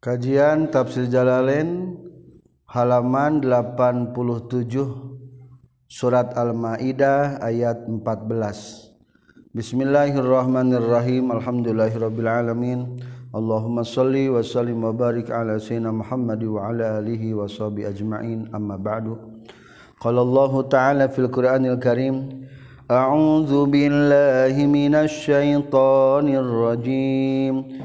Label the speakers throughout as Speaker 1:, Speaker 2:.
Speaker 1: Kajian Tafsir Jalalain halaman 87 Surat Al-Maidah ayat 14. Bismillahirrahmanirrahim. Alhamdulillahirabbil alamin. Allahumma shalli wa sallim wa barik ala sayyidina Muhammad wa ala alihi wa sahbi ajma'in. Amma ba'du. Qala Allah ta'ala fil Qur'anil Karim A'udzu billahi minasy syaithanir rajim.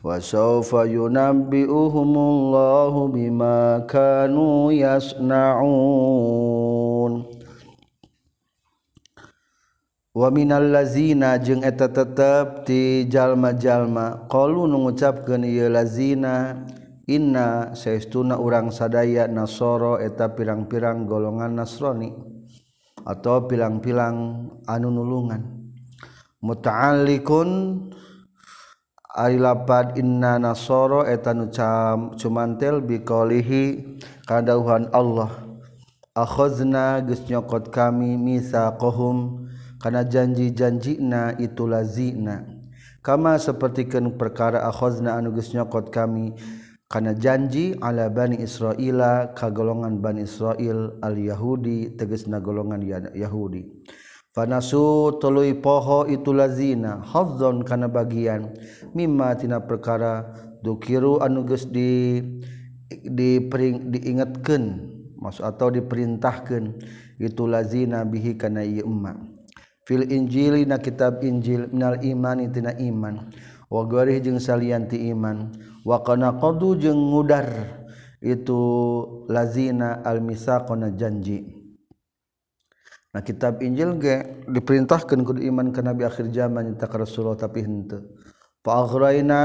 Speaker 1: wasaufa yunabbi'uhumullahu bima kanu yasnaun. Wa minal lazina jeung eta tetep ti jalma-jalma. Qalu nu ngucapkeun ieu lazina inna saestuna urang sadaya nasoro eta pirang-pirang golongan nasrani atau pilang-pilang anu nulungan. Muta'alliqun lapad inna nasoro etan cumantel biqalihi kadauhan Allah. Akhazna geus nyokot kami mitsaqahum kana janji-janjina itu lazina. Kama sapertikeun perkara akhazna anu geus nyokot kami kana janji ala bani Israila ka golongan bani Israil al Yahudi tegasna golongan Yahudi. Fanasu tului poho itu lazina Hodzon kana bagian. Mima tina perkara Dukiru anuges di dipering, diingatkan Maksud atau diperintahkan Itu lazina bihi kana iya umma Fil injili na kitab injil Minal imani tina iman. Wa garih jeng salianti iman. Wa kana qadu jeng ngudar Itu lazina al-misaqona janji. Nah kitab Injil ge diperintahkan kudu iman ke nabi akhir zaman nyata ka Rasulullah tapi henteu. Fa aghraina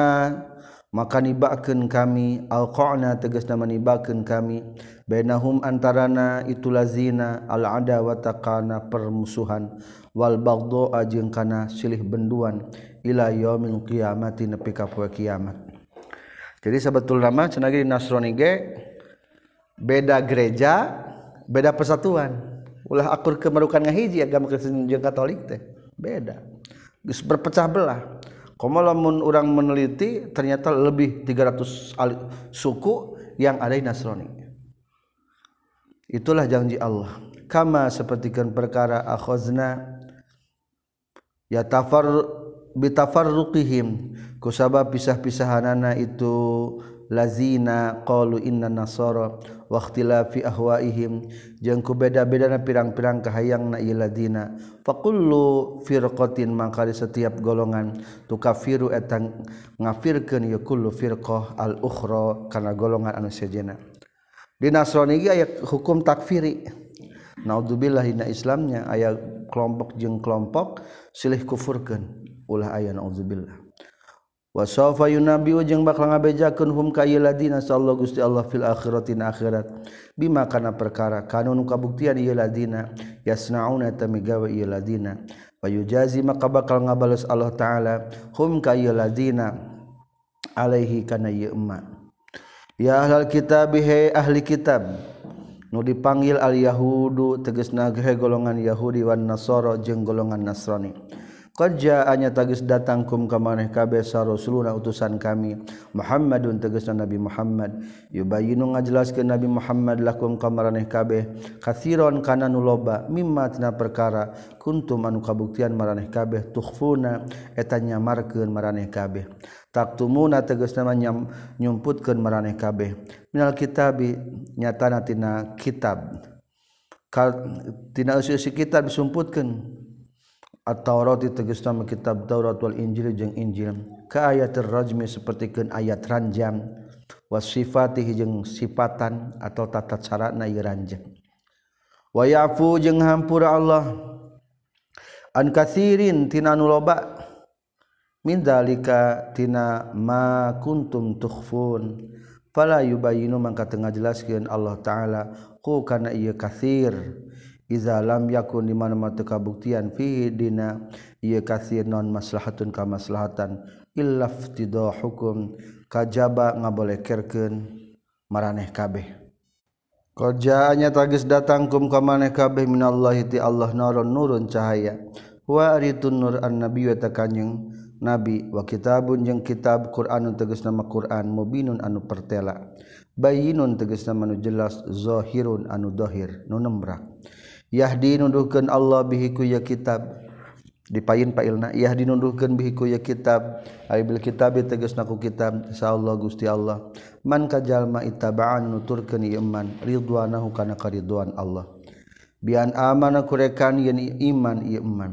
Speaker 1: maka nibakeun kami alqana tegas nama nibakeun kami bainahum antarana itu lazina al adawata kana permusuhan wal baghdha jeung kana silih benduan ila yaumil qiyamati nepi ka poe kiamat. Jadi sebetulnya cenah ge Nasrani ge beda gereja, beda persatuan. Ulah akur kemerukan ngahiji agama Kristen jeung Katolik teh. Beda. Geus berpecah belah. Komo lamun orang meneliti ternyata lebih 300 suku yang ada di Nasrani. Itulah janji Allah. Kama sepertikan perkara akhazna ya tafar bitafarruqihim kusabab pisah-pisahanana itu lazina qalu inna nasara waktila fi ahwaihim. Jeung ku beda-bedana pirang-pirang kahayang na iladina faqullu firqatin mangkali setiap golongan tukafiru eta ngafirkeun ya kullu firqah al ukhra kana golongan anu sejenna di Nasrani ge aya hukum takfiri. Naudzubillah dina Islamnya aya kelompok jeung kelompok silih kufurkeun. Ulah aya naudzubillah wasofa yunabi jeung bakal ngabejakeun hum ka ieu ladina sallallahu gusti Allah fil akhiratin akhirat. Bima kana perkara kanun kabuktian ieu ladina yasnauna tamigawa ieu ladina. Wayujazi maka bakal ngabales Allah taala hum ka ieu ladina alaihi kana ieu emma. Ya ahlal kitab he ahli kitab nu dipanggil al yahudu tegasna golongan yahudi wan nasara jeung golongan nasrani. Qjaanya tagis datang kum kamaneh kabe Rasuluna utusan kami. Muhammadun tegesan Nabi Muhammad. Yubayinu ngajelas ke Nabi Muhammad lakum kamaraneh kabeh. Kathiron kana nuloba mimma tina perkara. Kuntum anu kabuktian maraneh kabeh. Tukhfuna eta nyamarkeun maraneh kabeh. Taktumuna tegesna nyam nyumputkeun maraneh kabeh. Minal kitabi nyatana tina kitab. Tina usus kitab disumputkeun. At-Taurati tegasna kitab Taurat wal Injil jeung Injil. Ka ayat rajmi sapertikeun ayat ranjam wasifatihi jeung sifatan atau tata cara na ranjang. Wa yafu jeung hampura Allah. An katsirin tina nu loba. Min zalika tina ma kuntum tukhfun. Fala yubayinu mangka tengah jelaskeun Allah taala. Ku kana ieu katsir. izalam yakun di mana-mana kabuktian fihi dina ieu kasir non maslahatun ka maslahatan illaftidah hukum kajaba ngabolekerkeun maraneh kabeh Kerjaannya tagis datang kum kamaneh kabeh minallahi ti Allah naron nurun cahaya. Wa aritun nur an nabi wa takanyeng nabi wa kitabun jeung kitab Qur'anun tegas nama Qur'an mubinun anu pertela. Bayinun tegas nama anu jelas zahirun anu dohir nu nembrak. Yahdi nuduhkan Allah bihiku ya kitab. Dipain pailna Yahdi nuduhkan bihiku ya kitab. Aibil kitab tegas naku kitab InsyaAllah gusti Allah. Man kajalma itaba'an nuturkan iman Ridwanahu kana karidwan Allah. Bian amana kurekan yen iman iman.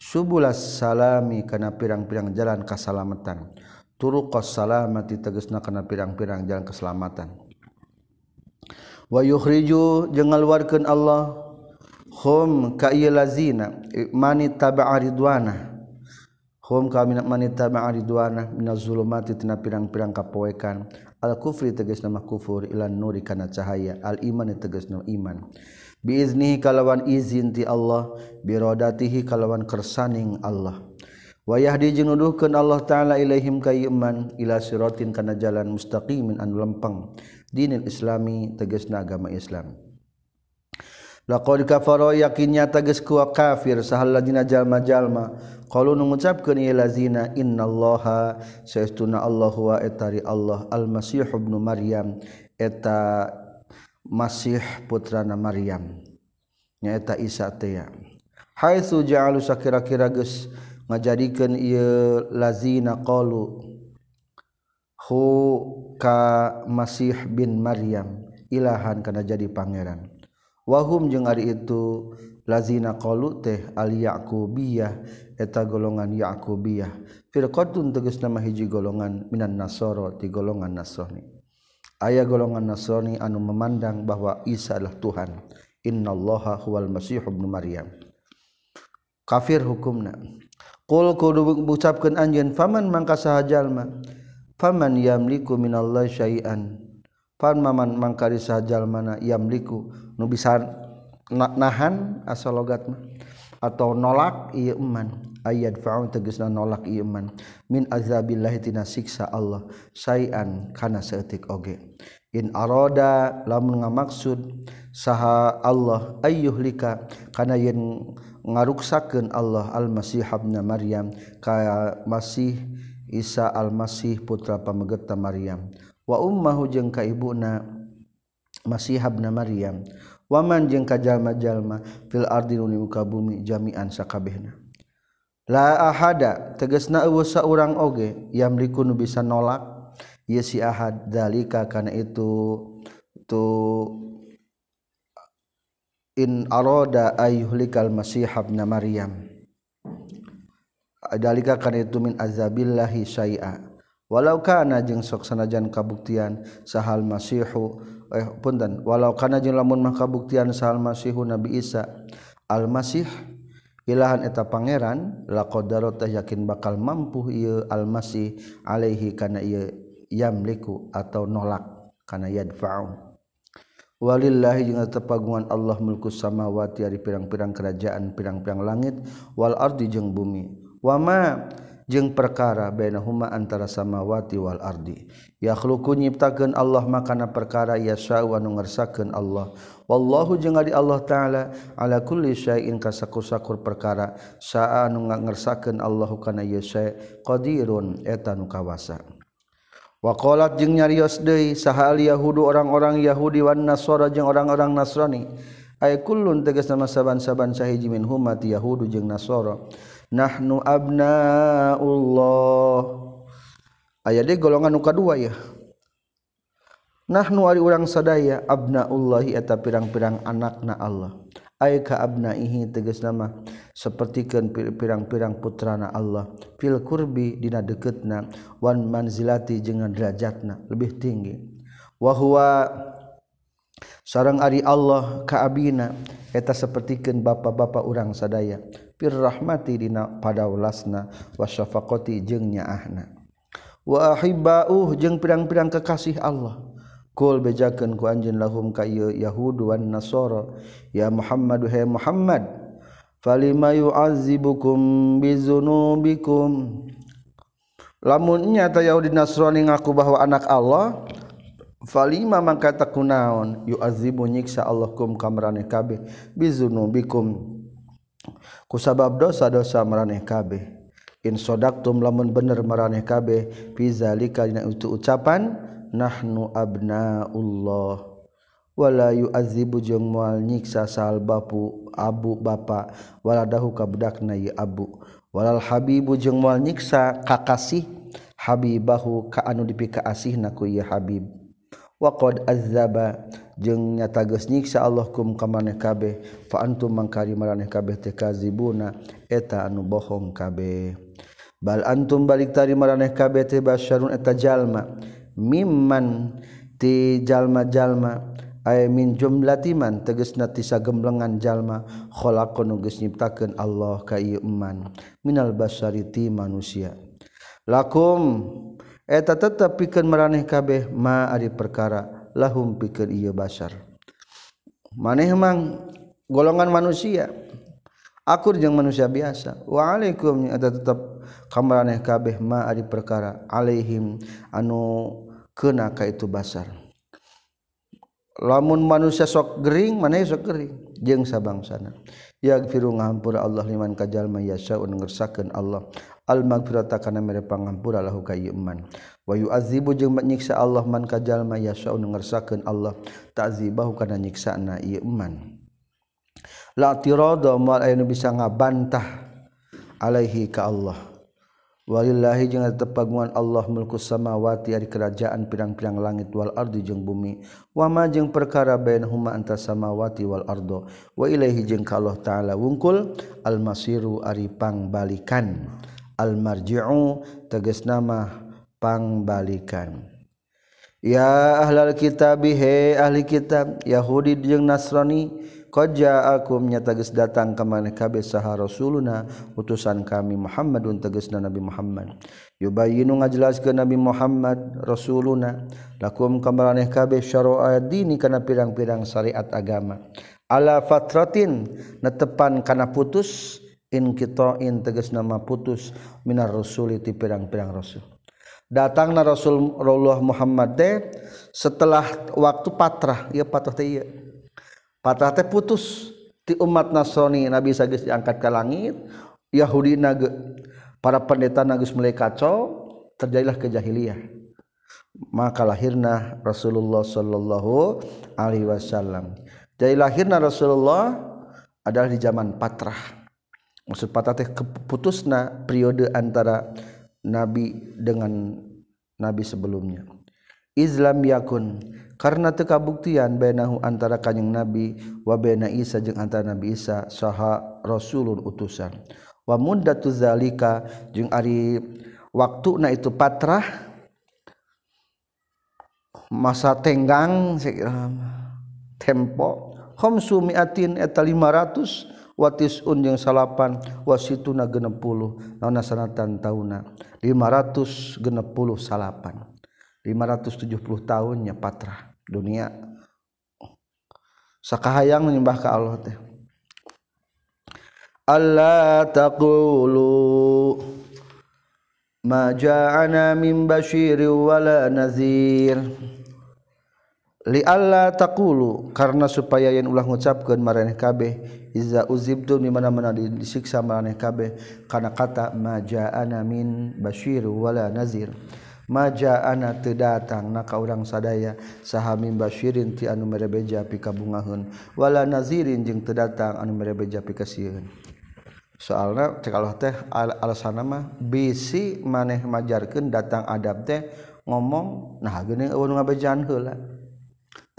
Speaker 1: Subulas salami kana pirang-pirang jalan kasalamatan. Turuqas salamati tegasna kana pirang-pirang jalan keselamatan. Wa yukhriju jeung ngaluarkeun Allah hum ka lazina eh, mani taba'a ridwana hum ka min mani taba'a ridwana min zulumati tina pirang-pirang kapoekan. Al kufri tegas nama kufur ilan nuri kana cahaya. Al iman tegas nama iman. Biiznihi kalawan izin ti Allah birodatihi kalawan kersaning Allah. Wayahdi jeung nuduhkeun Allah taala ilaihim ka iman ila siratin kana jalan mustaqimin anu lempeng. Dinil islami tegasna agama Islam. laqad kafara yakinnya tegas ku kafir sahal ladina jalma-jalma. Qalu nu ngucapkeun ieu lazina innallaha saestuna Allah wa etari Allah almasih ibnu maryam eta masih putrana maryam nya eta isa teh haitsu ja'alu sakira-kira geus ngajadikeun ieu lazina qalu hu ka masih bin maryam ilahan kana jadi pangeran. wahum jeung ari itu lazina qalu teh al yaqubiyah eta golongan yaqubiyah. Firqatun tegas nama hiji golongan minan nasoro ti golongan nasrani aya golongan nasrani anu memandang bahwa Isa adalah Tuhan. Innallaha huwal masih ibnu maryam. Kafir hukumna. Qul kudu ucapkeun anjeun faman mangka sahajalma faman yamliku minallahi syai'an? Faman maman mangkari sahajalmana yamliku. nu bisa nahan asal logat atau nolak iya iman ayat faun tegesna nolak iya iman min azabillahi tina siksa Allah. Sayan kana seetik oge. In aroda lamun ngamaksud saha Allah ayyuh lika kana yen ngaruksakeun Allah al-Masih ibn Maryam ka Masih Isa al-Masih putra pamegeta Maryam. Wa ummahu jeung ka ibuna Masih ibn Maryam. waman jeung kajallma-jalma fil ardinuni muka bumi jami'an sakabehna. La ahada tegesna eueuh saurang oge yamliku nu bisa nolak. Ieu si ahad dalika kana itu tu in arada ayyuhlikal masih ibn maryam. Dalika kana itu min azabillahi syai'a. Walau kana jeung sok sanajan kabuktian sahal masihu eh punten. Walau kana jeung lamun mah kabuktian sal masihu nabi isa al masih ilahan eta pangeran la qadarot yakin bakal mampu ieu al masih alaihi kana ieu yamliku atau nolak kana yadfa'u. Walillahi jeung tepagungan Allah mulku samawati ari pirang-pirang kerajaan pirang-pirang langit wal ardi jeung bumi. Wama jeung perkara bainahuma antara samawati wal ardi. Yakhluqu nyiptakeun Allah makana perkara yasha wa nu ngersakeun Allah. Wallahu jeung ari Allah taala ala kulli syai'in kasakusakur perkara. Saa nu ngersakeun Allah kana yasha qadirun eta nu kawasa. Wakolat jeung nyarios deui sahal Yahudu orang-orang Yahudi wan Nasara jeung orang-orang Nasrani? Ay kullun tegas nama saban-saban sahiji min humati Yahudu jeung Nasara. nahnu abnaullah. Aya de golongan nu kadua ya. Nahnu ari urang sadaya abnaullahi eta pirang-pirang anakna Allah. Ay ka abnaihi tegas nama sapertikeun pirang-pirang putrana Allah. Fil kurbi dina deketna wan manzilati jeung derajatna lebih tinggi. Wa huwa sareng ari Allah ka abina eta sapertikeun bapa-bapa urang sadaya. fir rahmati dina pada ulasna wasyafaqati jeung nyaahna. Wa ahibbauh jeung pirang-pirang kekasih Allah. Kul bejakeun ku anjeun lahum ka ieu yahud wan nasara. Ya muhammadu he muhammad falima yu'azibukum bizunubikum? Lamunnya ta yahudi nasrani ngaku bahwa anak Allah falima mangka takunaon yu'azibu nyiksa Allah kum kamrane kabeh. Bizunubikum. ku sabab dosa-dosa maraneh kabeh. Insodaktum lamun bener maraneh kabeh fizalika dina itu ucapan nahnu abnaullah. Wala yu'adzibu jeung moal nyiksa sal bapu abu bapa. Wala dahu kabudakna ye abu. Walal habibu jeung moal nyiksa kakasih habibahu ka anu dipika asihna ku ye habib. waqad azzaba. Jeung nyata geus nyiksa Allah kum ka maneh kabeh. Fa antum mangkari maraneh kabeh teh kazibuna. Eta anu bohong kabeh. Bal antum balik tari maraneh kabeh teh basyarun eta jalma. Mimman ti jalma-jalma. Ay min jumlatiman tegasna ti sagemblengan jalma. Khalaqan geus nyiptakeun Allah ka ieu iman minal basari ti manusia. Lakum. eta tetap pikeun maraneh kabeh ma ari perkara lahum pikeun ieu basar. Maneh mang golongan manusia. Akur jeung manusia biasa. Wa alaikum eta tetap kamaraneh kabeh ma ari perkara alaihim anu kena ka itu basar. Lamun manusia sok gering maneh sok gering jeung sabangsana. Yaghfiru ngahampura Allah liman kajalma yashaun ngersakeun Allah. Al maghfirata kana mere pangampura lahu ka iman. Wa yu'adzibu jeung nyiksa Allah man kajalma yasha ngersakeun Allah. Ta'zibahu kana nyiksana ieu iman. La tirada mal aya bisa ngabantah alaihi ka Allah. Walillahi jeung tepagungan Allah mulku samawati ari kerajaan pirang-pirang langit wal ardi jeung bumi. Wa ma jeung perkara bainahuma anta samawati wal ardo. Wa ilaihi jeung ka Allah taala wungkul al masiru ari pangbalikan almarji'u tegas nama pangbalikan. Ya ahlal kitab he ahli kitab Yahudi jeung Nasrani qad ja'akum nyata geus datang ka maneh kabeh saha rasuluna utusan kami Muhammadun tegasna Nabi Muhammad. Yubayyinu ngajelaskeun Nabi Muhammad rasuluna lakum ka maneh kabeh syara'a dini kana pirang-pirang syariat agama. Ala fatratin netepan kana putus in tegas nama putus minar rasuli ti pirang-pirang rasul. Datangna Rasulullah Muhammad teh setelah waktu patrah. Ieu patrah teh ieu patah teh putus. Ti umat Nasrani Nabi sagis diangkat ke langit Yahudi nage para pendeta nagus mulai kacau terjadilah kejahiliyah. Maka lahirna Rasulullah sallallahu alaihi wasallam. Jadi lahirna Rasulullah adalah di zaman patrah maksud patah teh keputusna periode antara nabi dengan nabi sebelumnya. Islam yakun karena tekabuktian benahu antara kanyeng nabi wa bena Isa jeung antara nabi Isa saha rasulun utusan. Wa muddatu zalika jeung ari waktuna itu patrah masa tenggang tempo khamsu mi'atin eta 500 watis unjung salapan wasituna genep puluh naona sanatan tauna 500 genep puluh salapan 570 tahunnya patrah dunia. Sakahayang menyembah ke Allah teh. Allah taqulu ma ja'ana min basyiri wala nazir. li Allah takulu karena supaya yang ulah ngucapkan maraneh kabeh iza uzibtu di mana mana disiksa maraneh kabeh karena kata majaana min basyir wala nazir. Majaana teu datang na ka urang sadaya sahamin basyirin ti anu merebeja pika bungahun wala nazirin jeung teu datang anu merebeja pika sieun soalna cek Allah teh alasanna mah bisi maneh majarkeun datang adab teh ngomong nah geuning eueuh ngabejan heula.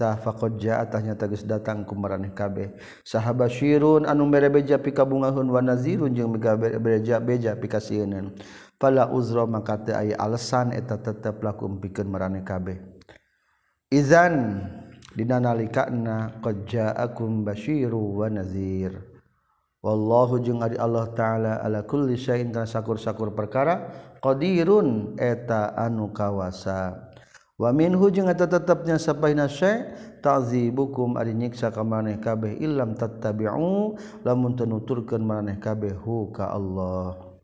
Speaker 1: tah faqad ja'atahnya tegas datang ku maraneh kabeh. Sahaba syirun anu merebeja pika bungahun wa nazirun jeung bereja beja pika sieuneunan fala uzra maka teu aya alasan eta tetep laku umpikeun maraneh kabeh. Izan dina nalikana qad ja'akum basyiru wa nazir. Wallahu jeung ari Allah taala ala kulli syai'in sakur-sakur perkara qadirun eta anu kawasa. wamin hujung atau tetapnya sappaina tazi bukum ari nyiksa ka maneh kabeh ilam tattabi'u lamun teu nuturkeun maneh kabeh hu ka Allah.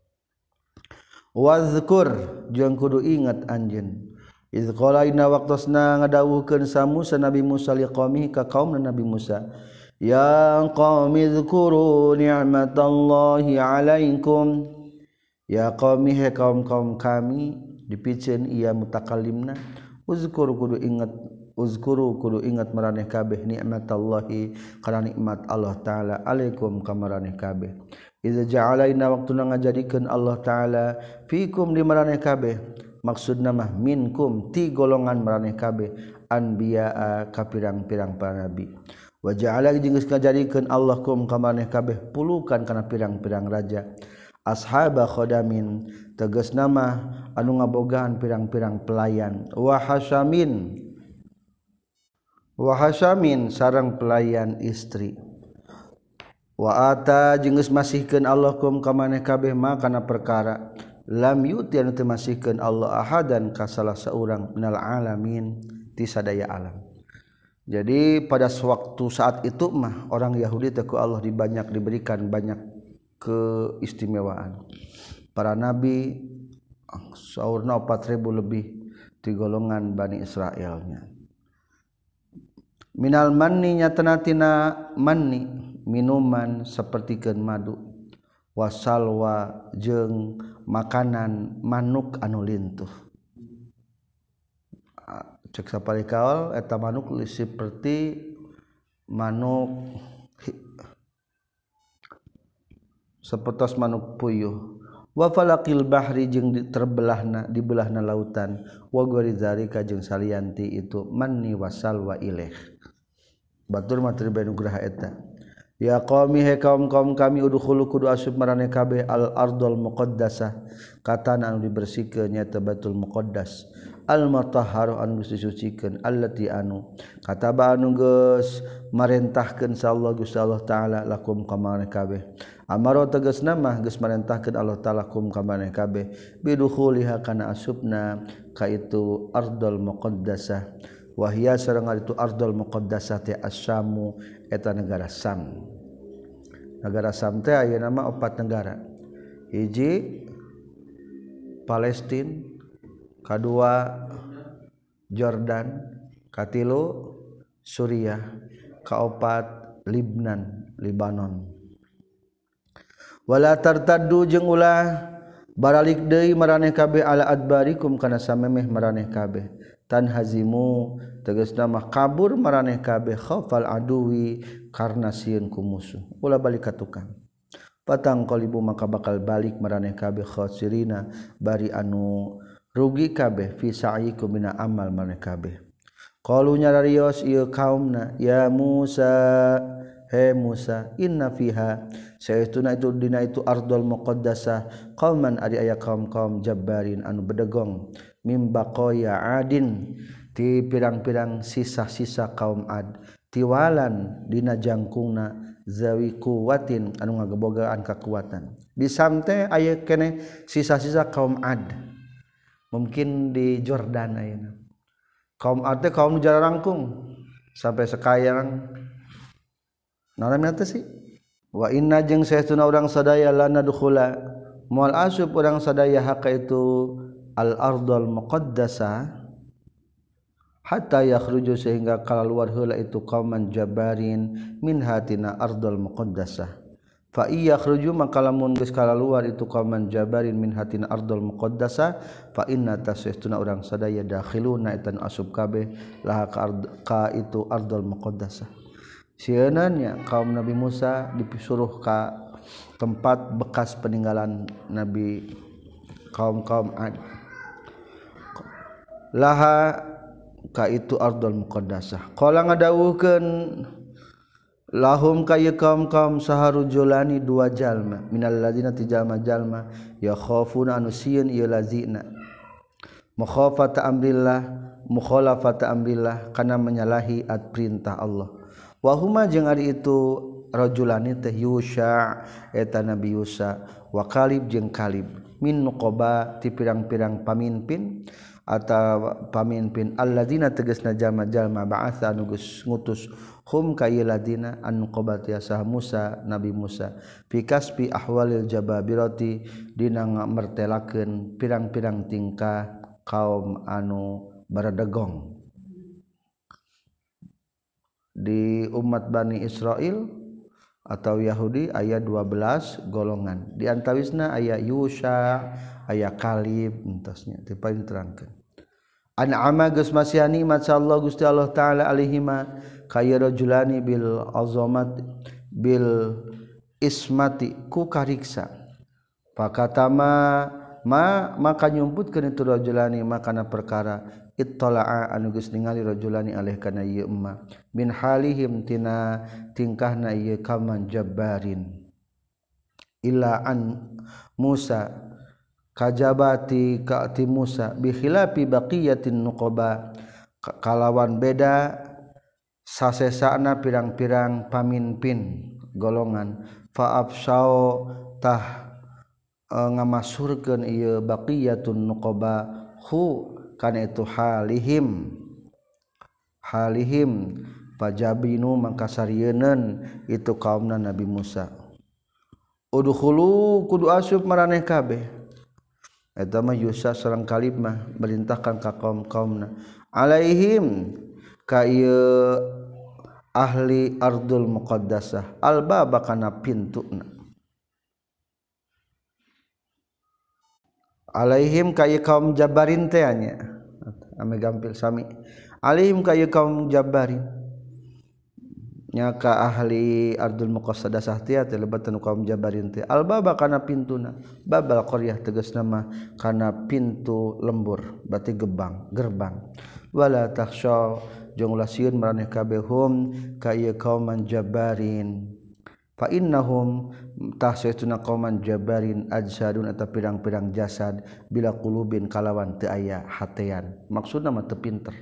Speaker 1: Wazkur jeung kudu ingat anjeun. Iz qala inna waqtasna ngadawuhkeun sa Musa Nabi Musa liqaumi ka kaum Nabi Musa. Ya qaumi dzkuru ni'matallahi 'alaikum. Ya qaumi he kaum-kaum kami dipiceun ia mutakallimna. Uzkur kudu ingat uzkuru kudu ingat maraneh kabeh nikmatallahi kana nikmat Allah taala. Alaikum ka maraneh kabeh. Iza ja'alaina waqtuna ngajadikeun Allah taala fikum di maraneh kabeh. Maksudna mah minkum ti golongan maraneh kabeh. Anbiya ka pirang-pirang para nabi. Wa ja'ala jeung geus ngajadikeun Allah kum ka kabeh pulukan kana pirang-pirang raja. Ashaba khodamin tegas nama anu ngabogaan pirang-pirang pelayan. Wahasamin. Wahasamin sarang pelayan istri. Waata jengus masihkan Allahkum kamane kabeh makana perkara. Lam yuti anu masihkan Allah ahadan ka salah seorang minal alamin ti alam. Jadi pada sewaktu saat itu mah orang Yahudi teku Allah dibanyak diberikan banyak keistimewaan. Para nabi sauna 4000 lebih di golongan Bani Israelnya. Minal manni nyatanatina manni minuman seperti ke madu. Wasalwa jeng makanan manuk anu lintuh. Cek sapari kaol eta manuk seperti manuk seperti manuk puyuh. wafalakil Bahri jeung terbelahna dibelahna lautan. Wagorizarika jeung salianti itu manni wasal wa ilaih. Batur materi benu eta. Ya qaumi he kaum kaum kami udkhulu kudu asub marane kabe al ardul muqaddasah. Kata anu dibersihkeun nya batul muqaddas. Al matahharu anu geus disucikeun allati anu. Kataba anu geus marentahkeun sa Allah Gusti Allah taala lakum kamane kabeh. Amaro teges nama geus marentahkeun Allah taala kum ka maneh kabeh bidukhuliha kana asubna ka itu ardul muqaddasah wahia sareng itu ardul muqaddasah teh asyamu eta negara Sam. Negara Sam teh ayeuna nama opat negara. Hiji Palestina, kadua Jordan, katilu Suriah, kaopat Libnan, Libanon. wala tartaddu jeung ulah baralik deui maraneh kabeh ala adbarikum kana samemeh maraneh kabeh. Tan hazimu tegasna mah kabur maraneh kabeh khaufal aduwi karna sieun ku musuh. Ulah balik ka tukang. Patang qalibu maka bakal balik maraneh kabeh khasirina bari anu rugi kabeh fi sa'ikum mina amal maraneh kabeh. Qalu nyararios ieu kaumna ya Musa he Musa inna fiha. Saestuna itu dina itu ardul muqaddasah. Qauman ari aya kaum-kaum jabbarin anu bedegong mim baqaya adin ti pirang-pirang sisa-sisa kaum ad tiwalan dina jangkungna zawi kuwatin anu ngagebogaan kekuatan di samte aya kene sisa-sisa kaum ad mungkin di Jordan ayeuna. Kaum ad teh kaum jarangkung sampai sekarang sih? Wa jeng saya tun orang sadaya lana duhula mual asub orang sadaya haka itu al-ardul muqaddasa hatta yakhruju sehingga kalau luar hula itu kauman jabarin min hatina ardul muqaddasa. Fa iya khruju maka lamun geus kala luar itu kauman jabarin min hatina ardul muqaddasa fa inna tasistuna orang sadaya dakhiluna itan asub kabeh laha ka, ka itu ardul muqaddasa siannya kaum Nabi Musa disuruh ke tempat bekas peninggalan Nabi kaum-kaum Ad. Laha ka itu ardul muqaddasah. Qala ngadawuhkeun lahum kaya kaum-kaum saharujulani dua jalma minal ladina ti jalma-jalma ya khafuna anu sieun ieu lazina. Mukhafata amrillah mukhalafata amrillah kana menyalahi at perintah Allah wahuma jeung ari itu rajulani teh Yusha eta Nabi Yusa wa Kalib jeung Kalib min nuqaba ti pirang-pirang pamimpin atau pamimpin alladzina tegasna jalma-jalma ba'atsa anu ngutus hum ka an nuqaba tiasa Musa Nabi Musa. Fi kasbi ahwalil jababirati dina mertelakeun pirang-pirang tingkah kaum anu baradegong. di umat Bani Israel atau Yahudi ayat 12 golongan. Di antawisna ayat Yusha ayat Kalib entasnya. Itu paling terangkan An'ama geus masih nikmat Allah Gusti Allah taala alaihima kaya rajulani bil azamat bil ismati ku kariksa. Pakatama ma maka nyumput kana itu rajulani makana perkara ittala'a anu geus ningali rajulani alaih kana ieu emma. Min halihim tina tingkahna ieu kaman jabbarin. Illa an Musa kajabati ka ti Musa bi khilafi baqiyatin nuqaba. Kalawan beda sasesana pirang-pirang pamimpin golongan. Fa'afsao tah e, ngamasurkeun ieu baqiyatun nuqaba. Hu karena itu halihim. Halihim pajabinu mangkasarieun itu kaumna Nabi Musa. Udkhulu kudu asup maraneh kabeh. Eta mah Yusa sareng Kalib mah merintahkan ka kaum-kaumna alaihim ka ieu ahli ardul muqaddasah. Albaba kana pintuna. alaihim kay kaum jabarin tehnya ame gampil sami. Alaihim kay kaum jabarin nyaka ahli ardul muqassada sahtia teh lebatan kaum jabarin teh. Albaba kana pintuna. Babal qaryah tegas nama kana pintu lembur berarti gebang gerbang. Wala takhsha jeung ulah sieun maraneh kabeh hum ka ieu kaum jabarin fa innahum entah seuna koman jabarin ajsadun atau pirang-pirang jasad bila kulubin kalawan teu aya hatean. Maksudna mah teu pinter.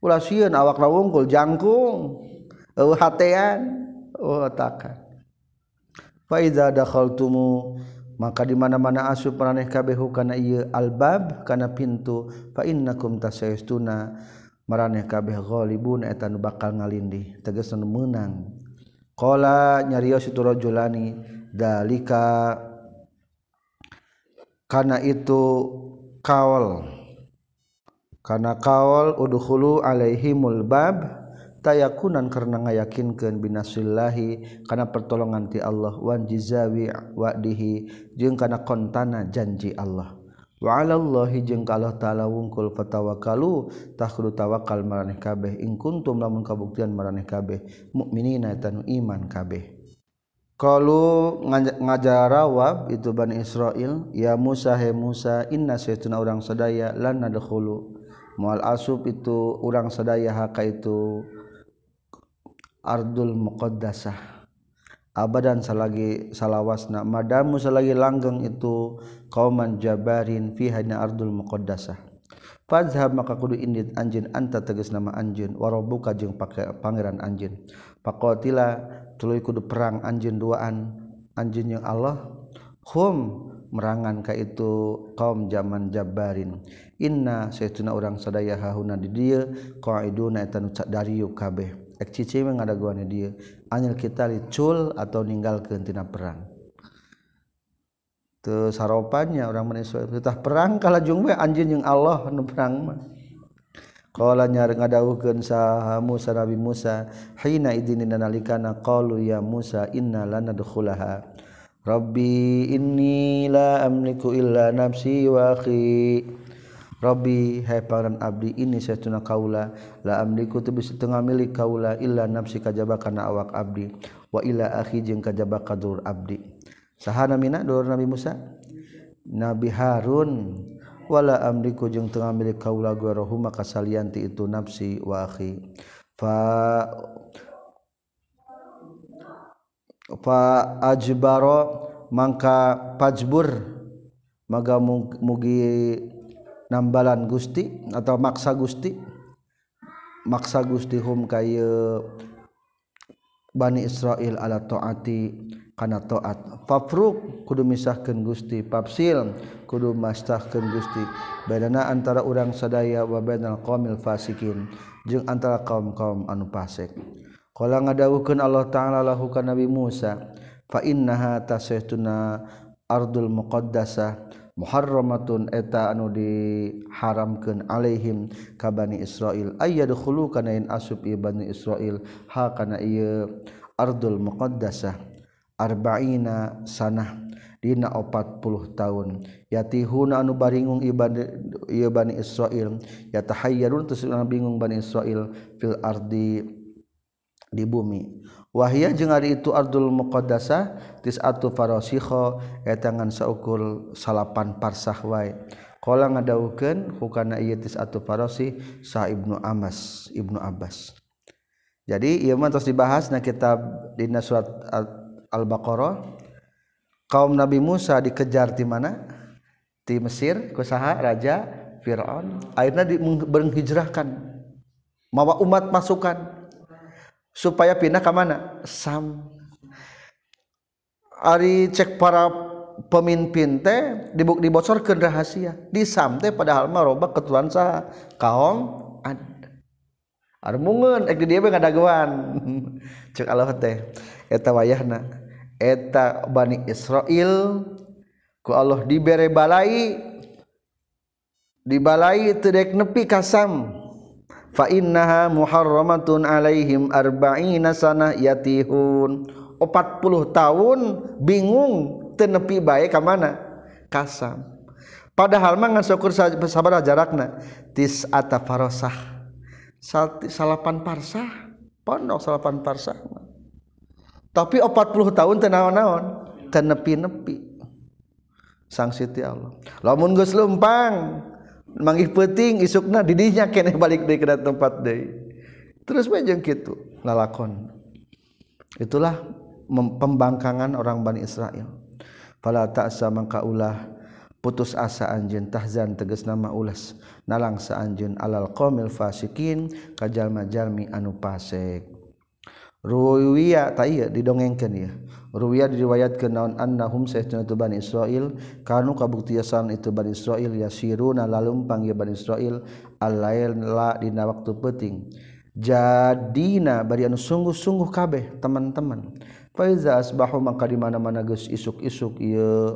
Speaker 1: Ulah sieun awakna wungkul jangkung. Eueuh hatean. Oh taka fa iza dakhaltumu maka di mana-mana asup maraneh kabeh kana ieu albab kana pintu fa innakum tasayastuna maraneh kabeh ghalibun eta nu bakal ngalindih tegas nu meunang qala nyarios itu rajulani dalika karena itu kaol. Karena kaol udhulu alaihimul bab tayakunan karena ngayakinkeun binasillahi kana pertolongan ti Allah wan jizawi wa'dihi jeung kana kontana janji Allah. Wa 'alallahi jeung ka Allah taala wungkul fatawakkalu tah kudu tawakal maraneh kabeh in kuntum lamun kabuktian maraneh kabeh mukminina tanu iman kabeh. Kalau ngajar rawab itu Bani Israel ya Musa he Musa inna saytuna orang sadaya lan nadkhulu. Mual asub itu orang sadaya haka itu ardul muqaddasah. Abadan salagi salawasna madamu salagi langgeng itu kauman jabarin fi hanya ardul muqaddasah. Fazhab maka kudu indit anjeun anta tegas nama anjeun warabuka jeung pangeran anjeun faqatila tuluy kudu perang anjeun duaan anjeun jeung Allah. Hum merangan ka itu kaum zaman Jabarin inna saytuna urang sadaya hahuna di dieu qaiduna eta nu dariu kabeh. Ek cici ngadaguan dieu anyel kita licul atau ninggalkeun tina perang. Teu saropannya urang manusia perintah perang kalajung we anjeun jeung Allah nu perang mah. Qala nyar ngadawuhkeun sa Musa Nabi Musa hina idin nalikana? Qalu ya Musa inna lanadkhulaha. Rabbi inni la amliku illa nafsi wa akhi. Rabbi hai pangeran abdi ini sayatuna kaula. La amliku tu bisa tengah milik kaula illa nafsi kajaba kana awak abdi. Wa ila akhi jeung kajaba kadur abdi. Sahana mina dulur Nabi Musa? Nabi Harun. wala amliku jeung tengah milik kaula guerohuma kasalianti itu nafsi wa akhi. Fa fa ajbaro mangka pajbur maga mugi nambalan Gusti atau maksa Gusti. Maksa Gusti hum kaya Bani Israel ala taati. kana taat fafruq kudu misahkeun Gusti papsil kudu mastahkeun Gusti. Bedana antara urang sadaya wa bainal fasikin jeung antara kaum-kaum anu pasek. Qala ngadawuhkeun Allah taala lahu Nabi Musa fa innaha tasaytuna ardul muqaddasah muharramatun eta anu diharamkeun alaihim ka Bani Israil. Ayyadkhulu kana in asub Bani Israil ha kana ieu ardul muqaddasah. arba'ina sanah dina 40 tahun. Yatihuna anu baringung ibad ieu bani Israil. Yatahayyarun tus bingung bani Israil fil ardi di bumi. Wahia jeung ari itu ardul muqaddasah tisatu farasikha eta ngan saukul salapan parsah wae. Qala ngadawukeun hukana ieu tisatu farasi sa ibnu Amas ibnu Abbas. Jadi ieu mah tos dibahas na kitab dina surat Al-Baqarah. Kaum Nabi Musa dikejar di mana? Di Mesir ku saha raja Firaun. Akhirnya berhijrahkan. Mawa umat masukan supaya pindah ke mana? Sam. Ari cek para pemimpin teh dibuk dibocorkan rahasia. Di Sam teh padahal mah roba ketulan sah kaum ada mungun ek di dia ngadaguan cek Allah teh eta wayahna eta Bani Israel ku Allah dibere balai dibalai teu nepi kasam. Fa innaha muharramatun alaihim arba'ina sanah yatihun. 40 tahun bingung tenepi bae ka mana? Kasam. Padahal mah ngan sabar jarakna tis ata farasah salapan parsah pondok salapan parsah tapi 40 tahun teu naon-naon teu nepi-nepi sang Siti Allah. Lamun geus lempang manggih peting isukna didinya kene balik deui ke tempat deui. Terus bajeng kitu lalakon itulah pembangkangan orang Bani Israel. Fala ta'sa mangka ulah putus asa anjeun tahzan tegas nama ulas nalang sa anjeun alal qaumil fasikin kajalma-jalmi anu fasik ruwiya ta iya didongengkeun ieu ruwiya diriwayatkeun naon annahum sayyidina bani Israil kanu kabuktiasan itu bani Israil yasiruna lalumpang ieu bani Israil al-laila dina waktu penting jadina bari anu sungguh-sungguh kabeh teman-teman. Faiza asbahu maka di mana-mana geus isuk-isuk ieu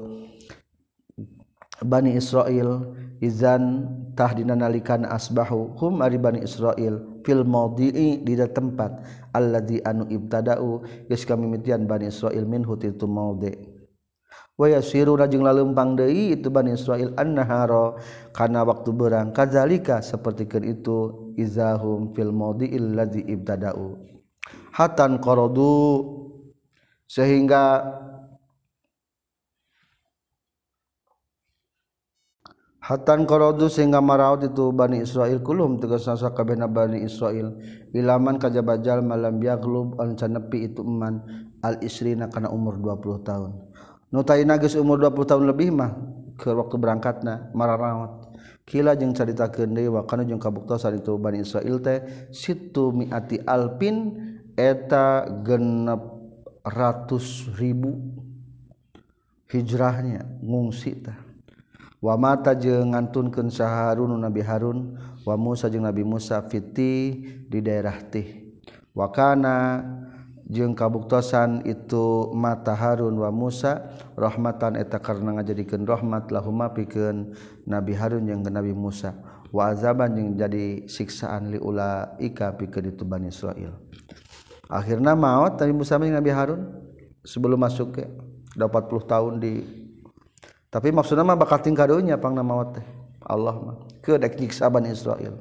Speaker 1: bani Israil izan tahdina nalikan asbahu hum ari bani Israil fil maudhi'i di tempat. Alladzi anu ibtada'u geus kami mitian Bani Israil minhu itu maudhi wa yasiru jeung lalempang deui itu Bani Israil annahara kana waktu berang. Kadzalika sapertikeun itu izahum fil maudhi'il ladzi ibtada'u. Hatan qaradu sehingga hatan qaradu sehingga maraot itu Bani Israil kulum tegas nasa kabehna Bani Israil ilaman kajabajal malam yaglub an nepi itu eman al isrina kana umur 20 tahun. Nu taina geus umur 20 tahun lebih mah ke waktu berangkatna maraot kila jeung caritakeun deui wa kana jeung kabuktosan itu Bani Israil teh situ miati alpin eta genep ratus ribu hijrahnya ngungsi tah. wamata je ngantunkeun saharun Nabi Harun wa Musa jeung Nabi Musa fiti di daerah daerahtih wakana jeung kabuktosan itu mata Harun wa Musa rahmatan eta karena ngajadikeun rahmat lahumma pikeun Nabi Harun jeung Nabi Musa. Wa azaban jeung jadi siksaan li ulaika pikeun itu Bani Israil. Akhirna maot Nabi Musa jeung Nabi Harun sebelum masuk ke 40 tahun di tapi maksudnya mah bakal tingkah dunya pangna maot teh. Allah mah. Ke dek nyiksa Bani Israil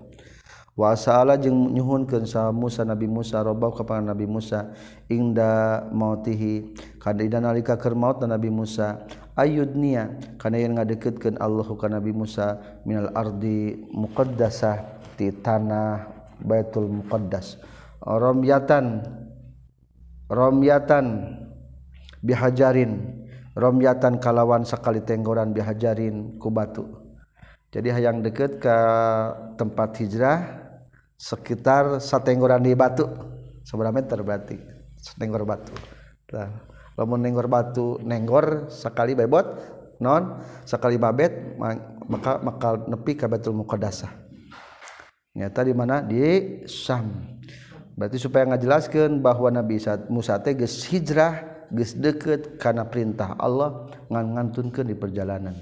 Speaker 1: wa sa'ala jeung nyuhunkeun sa Musa Nabi Musa robau ka Nabi Musa. Ingda mautihi. Kada ida nalika keur maot Nabi Musa. Ayudnia kana yen ngadeukeutkeun Allahu ka Nabi Musa. Minal ardi muqaddasah ti tanah Baitul Muqaddas. Romyatan romyatan bihajarin. romyatan kalawan sekali tenggoran bihajarin ku batu. Jadi hayang deket ke tempat hijrah sekitar satenggoran di batu. Seberapa meter berarti? Nenggor batu. Nah, lamun nenggor batu nenggor sekali bebot non sekali babet maka maka nepi ke Baitul muqaddasah. Nyata di mana? Di Syam. Berarti supaya ngajelaskeun bahwa Nabi Musa teh geus hijrah geus deukeut kana perintah Allah ngan ngantunkeun di perjalanan.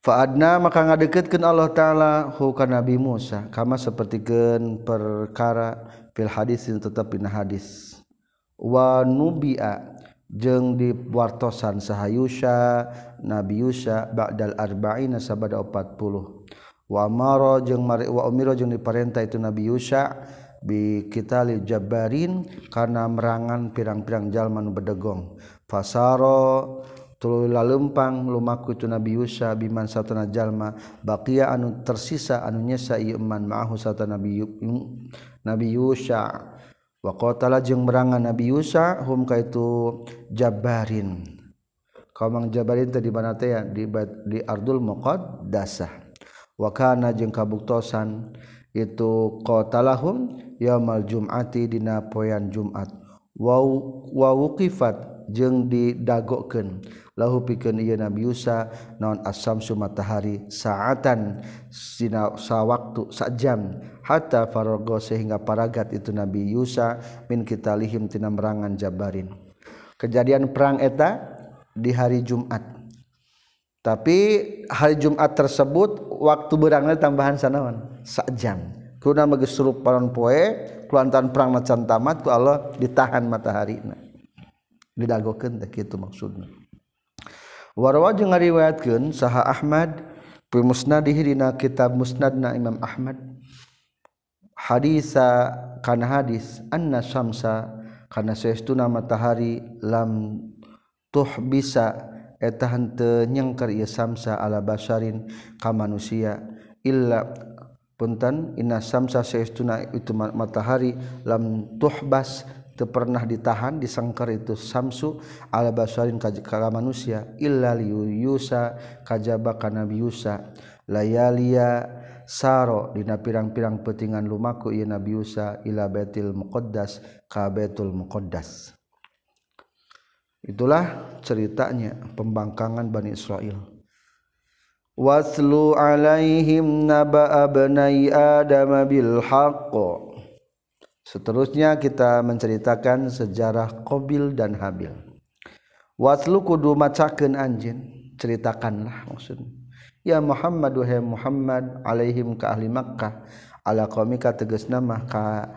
Speaker 1: Faadna maka ngadeketkeun Allah taala hu ka Nabi Musa kama sapertikeun perkara fil hadis tetep dina hadis. Wa nubia jeung diwartosan sahayusa Nabi Yusa ba'dal arba'ina sabada 40 wa maro jeung mari wa umira jeung diperintah itu Nabi Yusa bikitali Jabarin karena merangan pirang-pirang jalman bedegong. Fasaro tululah lempang lumaku itu Nabi Yusa biman satana jalma bakia anu tersisa anu nyesa iman ma'ahu satana Nabi Nabi Yusa. Wa qatala jeung merangan Nabi Yusa hum ka itu Jabarin. Kamang Jabarin teh di mana teh di di Ardul Muqaddasah. Wa kana jeung kabuktosan itu qatalahum yaumal jum'ati dina poean Jumat. Wa wuqifat jeung didagokeun. Lahu pikeun ieu Nabi Musa naon as-samsu matahari saatan dina sawaktu sajam hatta farago sehingga paragat itu Nabi Musa min kitalihim tina merangan Jabarin. Kejadian perang eta di hari Jumat. tapi hari Jumat tersebut waktu berangnya tambahan sanawan sak jam. Kuna megesurup panon poe kelantan perang macan tamat ku Allah ditahan matahari na. Didagokeun teh kitu maksudna. Warwa jeung ngariwayatkeun saha Ahmad fi musnadihi dina kitab musnadna Imam Ahmad. Hadisa kana hadis anna syamsa kana saestuna matahari lam tuh bisa etahante nyengker ia samsa ala basarin ka manusia. Illa punten inna samsa seestuna itu matahari lam tuhbas teu pernah ditahan disangkar itu samsu ala basarin ka manusia. Illa yusa kajaba kana biusa layalia saro dina pirang-pirang petingan lumaku ieu nabi Yusa ila Baitul Muqaddas ka Baitul Muqaddas. Itulah ceritanya pembangkangan Bani Israel. Waslu alaihim naba abnai Adam bil haqq Seterusnya kita menceritakan sejarah Qabil dan Habil. Waslu kudu macakeun anjeun, ceritakanlah maksudnya. Ya Muhammad wahai Muhammad alaihim ka ahli Makkah ala qaumika tegasna mah ka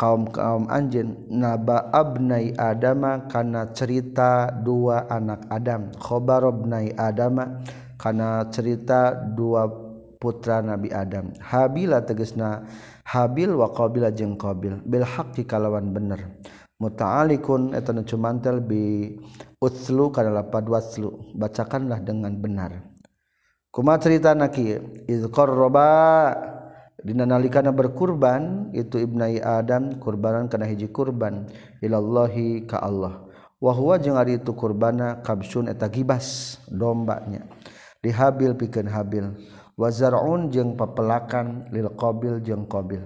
Speaker 1: kaum-kaum anjin naba abnai adama kana cerita dua anak Adam. Khobar abnai adama kana cerita dua putra Nabi Adam. Habila tegesna Habil wa Qabila jeung Qabil. Bil haqqi kalawan bener. Muta'alikun eta nu cumantel bi utslu kana lapad waslu bacakanlah dengan benar. Kuma cerita naki iz qarraba dina nalikana berkurban itu ibnai adam kurbanan kana hiji kurban. Ilallahi ka Allah. Wa huwa jeung ari itu kurbana kabsun eta gibas dombanya. Dihabil pikeun habil. Wazarun jeung papelakan lil qabil jeung qabil.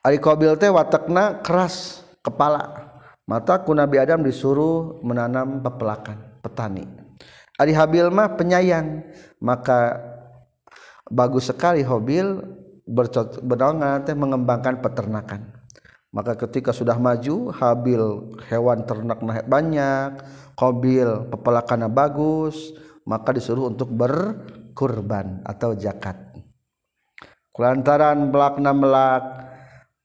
Speaker 1: Ari qabil teh watakna keras kepala. Mata ku Nabi Adam disuruh menanam papelakan petani. Ari habil mah penyayang maka bagus sekali hobil berdonga teh mengembangkan peternakan. Maka ketika sudah maju habil hewan ternak banyak qabil papelakannya bagus maka disuruh untuk ber kurban atau zakat. Kulantaran belakna melak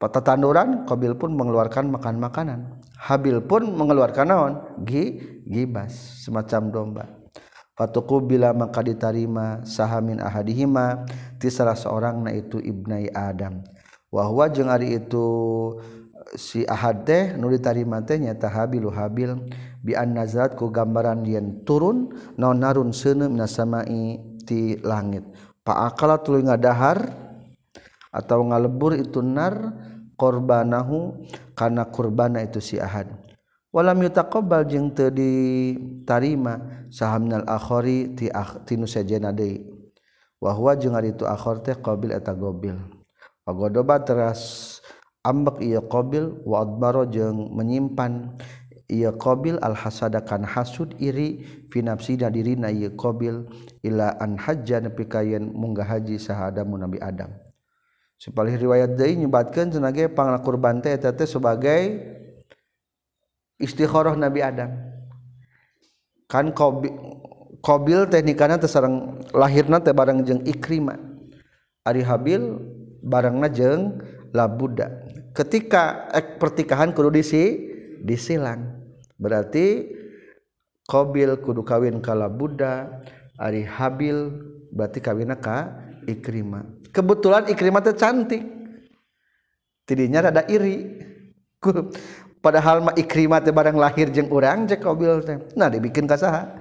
Speaker 1: peta tanduran Qabil pun mengeluarkan makan makanan Habil pun mengeluarkan naon? Gi gibas semacam domba Fatuku bila maka ditarima sahamin ahadihima ti salah seorang na itu ibnai Adam. Wahwa jeung ari itu si ahad teh nu ditarima teh nyata habilu habil bi an ku gambaran yen turun naon narun seuneu minasamai ti langit. Pa akala tuluy ngadahar atau ngalebur itu nar korbanahu karena kurbana itu si ahad walam yutaqabbal jeung teu ditarima sahamnal akhari ti tinu sajena deui. Wa huwa jeung ari tu akhir teh qabil eta gobil. Pagodoba teras ambek ieu qabil wa adbaro jeung menyimpan ia qabil al hasada kan hasud iri fi nafsina dirina ieu qabil ila an hajja nepi kayen munggah haji sahadamu nabi adam. Sepalih riwayat deui nyebatkeun cenah ge pangna kurban teh eta teh sebagai istikharah Nabi Adam. Kan qabil qabil teknikana teh sareng lahirna teh bareng jeung Ikrimah ari Habil barengna jeung Labuda. Ketika ek pertikahan kudu disi disilang. Berarti qabil kudu kawin kala Buddha Ari Habil berarti kawin ka Ikrimah kebetulan Ikrimah teh cantik. Tidinya rada iri padahal mah ikrimah teh barang lahir jeung urang cek Qabil teh. Nah dibikin ka saha?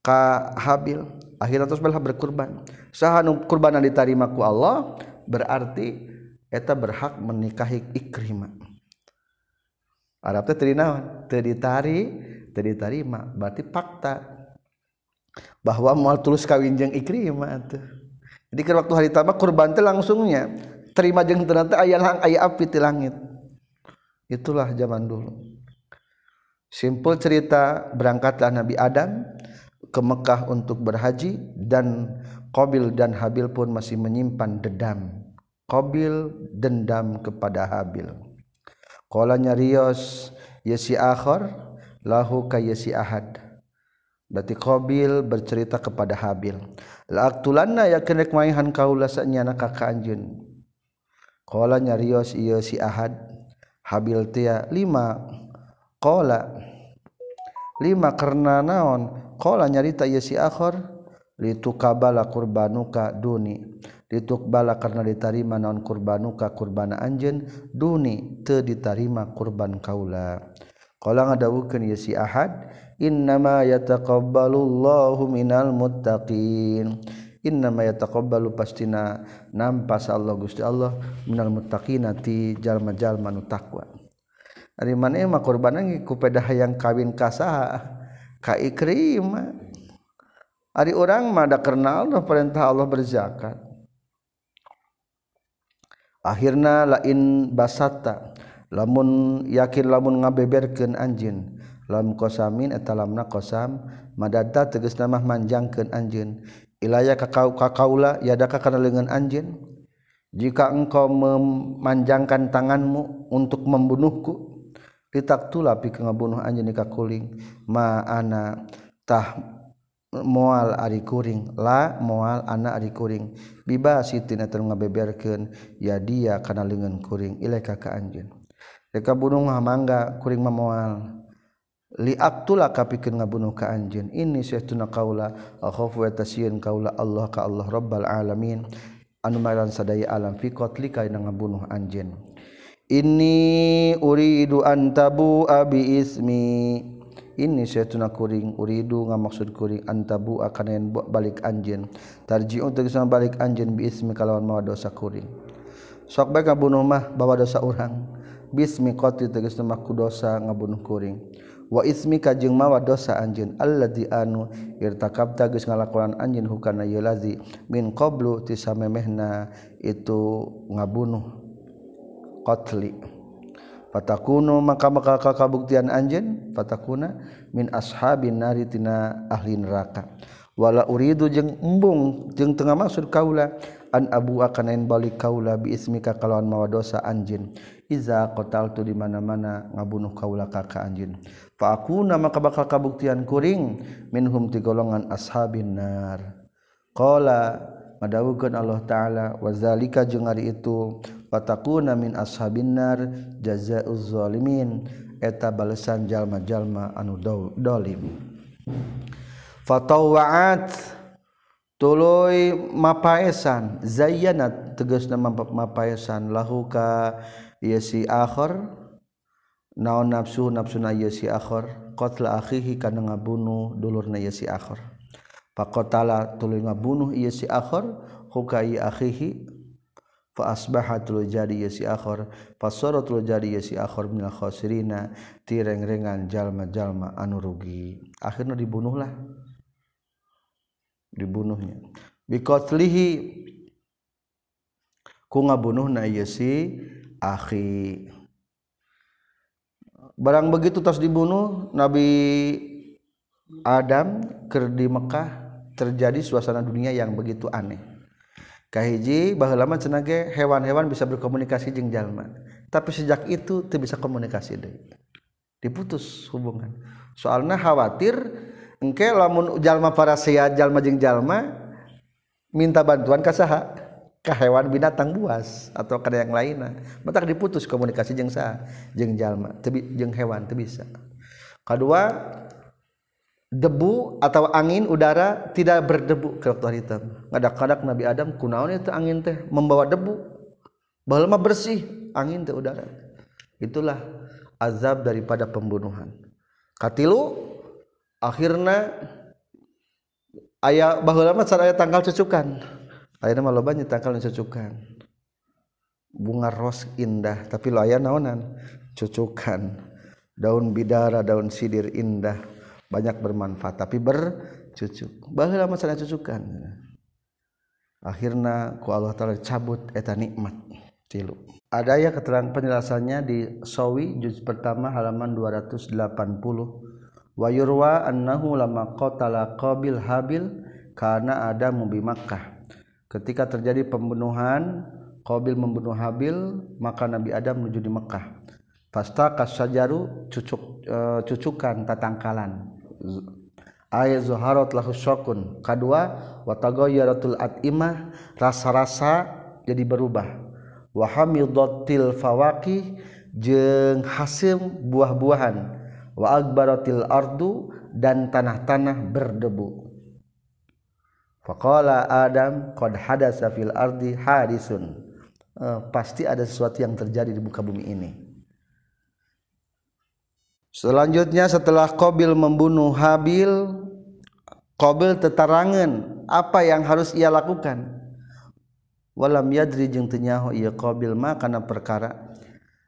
Speaker 1: Ka Habil. Akhirnya terus balah berkurban. Saha nu kurbanan ditarima ku Allah berarti eta berhak menikahi ikrimah. Arab teh terinawan teu ditari teu ditarima. Berarti fakta bahwa moal tulus kawin jeung ikrimah tuh jadi ke waktu hari tama kurban teh langsungnya. Terima jeung ternyata ayah ayah api di langit. Itulah zaman dulu simpel cerita berangkatlah Nabi Adam ke Mekah untuk berhaji dan Qabil dan Habil pun masih menyimpan dendam Qabil dendam kepada Habil Kolanya Rios Yesi Akhor lahu ka Yesi Ahad. Berarti Qabil bercerita kepada Habil. La aktulanna ya kenek maihan kaula sanyana ka anjeun. Kolanya Rios ieu si Ahad. habil tia lima. Kola lima karena naon? Kola nyarita ya si akhor litukabala kurbanuka duni. Litukbala karena ditarima naon kurbanuka kurbana anjen duni te ditarima kurban kaula. Kola ngadawukeun ya si ahad innama yataqabbalullahu minal muttaqin. innamaya taqabbalu pastina nampas Allah Gusti Allah minal muttaqina ti jalma-jalma nu taqwa ari maneh mah kurban ku peda hayang kawin ka saha ka ikrimah ari urang mah da karena Allah perintah Allah berzakat. Akhirna lain basata lamun yakin lamun ngabeberkeun anjeun lam kosamin etalamna kosam madata tegas nama manjangkeun anjeun. ilaya kakau kakaula yadaka kana lengan anjeun? Jika engkau memanjangkan tanganmu untuk membunuhku ditaktula pi ngabunuh anjeun ka kuling. Ma ana tah moal ari kuring la moal ana ari kuring. Bibasitin atuh ngabeberkeun ya dia kana lengan kuring. Ilaika ka anjeun. Reka bunuh mangga kuring mamoal liabtula kapikeun ngabunuh ka anjeun ini saytuna qaula akhafu wa tasyin qaula Allah ka Allah rabbal alamin. Anu maran sadaya alam fi qatlika ina ngabunuh anjeun ini uridu antabu abi ismi. Ini saytuna kuring uridu ngamaksud kuring antabu akan yang balik anjeun untuk sama balik anjeun bi ismi kalawan mawa dosa kuring. Sok bae ngabunuh mah bawa dosa urang. bismi qati tegas nama ku dosa ngabunuh kuring. Wa ismi kajeng mawa dosa anjeun alladzi anu irtakab geus ngalakonan anjeun hukana ieu min qablu tisamemehna itu ngabunuh qatli. Patakunu maka maka kabuktian anjeun fatakuna min ashabin nari tina ahli neraka. Wala uridu jeung embung jeung tengah maksud kaula an abu akan balik kaula biismika kalawan mawa dosa anjin. Iza kotal tu di mana-mana ngabunuh kaula kaka anjin. Fa aku nama bakal kabuktian kuring minhum ti golongan ashabin nar. Qala madawukeun Allah taala wazalika jeung ari itu fatakuna min ashabin nar jazaa'uz zalimin. Eta balesan jalma-jalma anu dolim. Fatawa'at tuloy mapaesan zayyana tegas nama mapaesan. Lahu ka ieu si akhir naon nafsu nafsuna ieu si akhir qatla akhihi kana ngabunuh dulurna ieu si akhir faqatala tuluy ngabunuh ieu si akhir huka ieu akhihi. Fa asbaha tuluy jadi ieu si akhir fasara tuluy jadi ieu si akhir minal khasirina. Tireng-rengan jalma-jalma anu rugi. Akhirna dibunuhlah. Dibunuhnya. Biqatlihi ku ngabunuhna ieu si akhi. Barang begitu tas dibunuh Nabi Adam ker di Mekkah terjadi suasana dunia yang begitu aneh. Kahiji bahwa lama cenage hewan-hewan bisa berkomunikasi jeng jalma. Tapi sejak itu tidak bisa komunikasi deh diputus hubungan. Soalnya khawatir engke lamun jalma parasia jalma jeung jalma minta bantuan ka saha ka hewan binatang buas atau ka yang lainna mata diputus komunikasi jeung saha jeung jalma teu jeung hewan teu bisa. Kedua debu atau angin udara tidak berdebu ke dokter hitam. Ngadak-kadak Nabi Adam kunaon itu angin teh? Membawa debu. Bahwa mah bersih angin teh udara. Itulah azab daripada pembunuhan. Katilu akhirnya ayah bahwa lama ayah tanggal cucukan. Akhirnya malah banyak tanggal cucukan. Bunga ros indah tapi lo ayah naonan? Cucukan. Daun bidara daun sidir indah. Banyak bermanfaat tapi bercucuk. Bahwa masalah cucukan. Akhirnya ku Allah taala cabut eta nikmat tilu ada ya keterangan penjelasannya di Sawi juz pertama halaman 280 wa yurwa annahu lama qatala qabil habil karena ada mubi Makkah. Ketika terjadi pembunuhan Qabil membunuh Habil maka Nabi Adam menuju di Mekah pasta kasajaru cucuk uh, cucukan tatangkalan. Ayat zuharat lahu syokun. Kedua watagoyaratul atimah rasa-rasa jadi berubah. Wahamidotil fawaki jeng hasil buah-buahan wa akbaratil ardu dan tanah-tanah berdebu. Faqala adam qad hadasa fil ardi hadisun. Uh, pasti ada sesuatu yang terjadi di muka bumi ini. Selanjutnya setelah Qabil membunuh Habil, Qabil tetarangan apa yang harus ia lakukan. Walam yadri jeung teu nyaho ieu Qabil ma kana perkara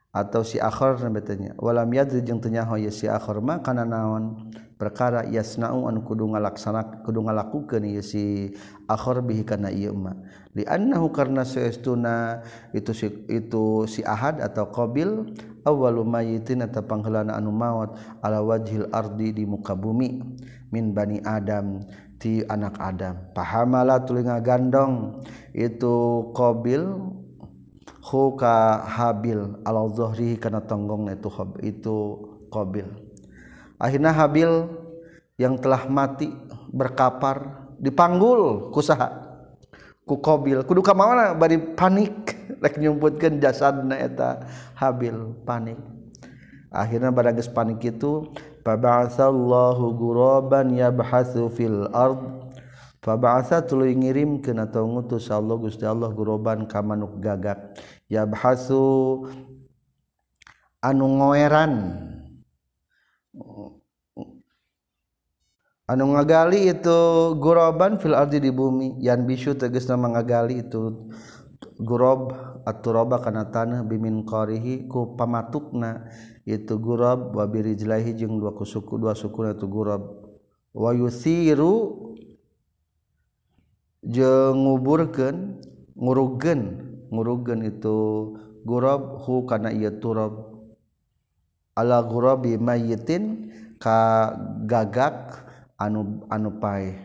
Speaker 1: atau si akhir betanya walam yadri jeung teu nyaho ye si akhir mah kana naon? Perkara yasna'u an kudu ngalaksana kudu ngalakukeun ye si akhir bihi kana ieu mah li annahu karna saestuna itu si itu si ahad atau qabil awwalu mayitin eta pangheulana anu maot ala wajhil ardi di muka bumi min bani adam ti anak adam. Pahamala tuluy ngagandong itu qabil huka habil ala zuhri kana tonggong itu itu qabil. Akhirnya habil yang telah mati berkapar dipanggul kusaha ku qabil. Kudu ka mana bari panik rek nyumputkeun jasadna eta habil panik. Akhirnya pada geus panik itu faba'atsallahu guraban yabhatsu fil ard. Faba'atsa tuluy ngirimkeun atau ngutus Allah Gusti Allah guroban ka manuk gagak yabhasu anu ngoeran. Anu ngagali itu guroban fil ardi di bumi. Yan bisu tegesna mangagali itu gurob aturoba kana tanah bimin qarihi ku pamatukna. Itu gurob wa jelahi jeung dua kusuku dua suku itu gurob. Wa yusiru jeung nguburkeun ngurugeun ngurugen itu gurab hu kana ieu turab. Ala gurabi mayyitin ka gagak anu anu pae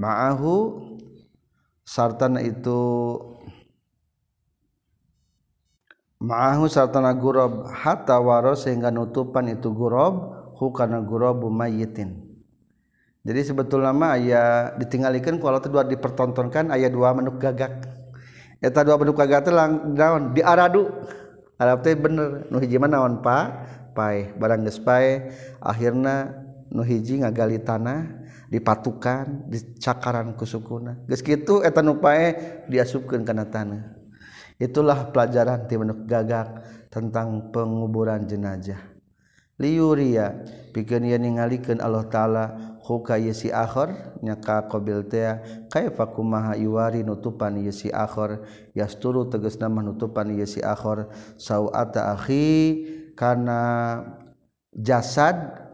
Speaker 1: ma'ahu sartana itu ma'ahu sartana gurab hatta waro sehingga nutupan itu gurab hu kana gurabu mayyitin. Jadi sebetulnya mah aya ditinggalikan kalau itu dua dipertontonkan ayat dua menuk gagak. eta dua bentuk kagatelang naon? Diaradu Arab teh bener. Nu hiji mah naon pa pae barang geus pae akhirna nu hiji ngagali tanah dipatukan dicakaran ku sukuna. Geus kitu eta nu pae diasupkeun kana tanah. Itulah pelajaran ti bentuk gagak tentang penguburan jenajah liuria pikeun yen ningalikeun Allah taala huka yesi akhir nyaka qabil teh kaifa kumaha iwari nutupan yesi akhir yasturu tegasna nutupan yesi akhir sauata akhi kana jasad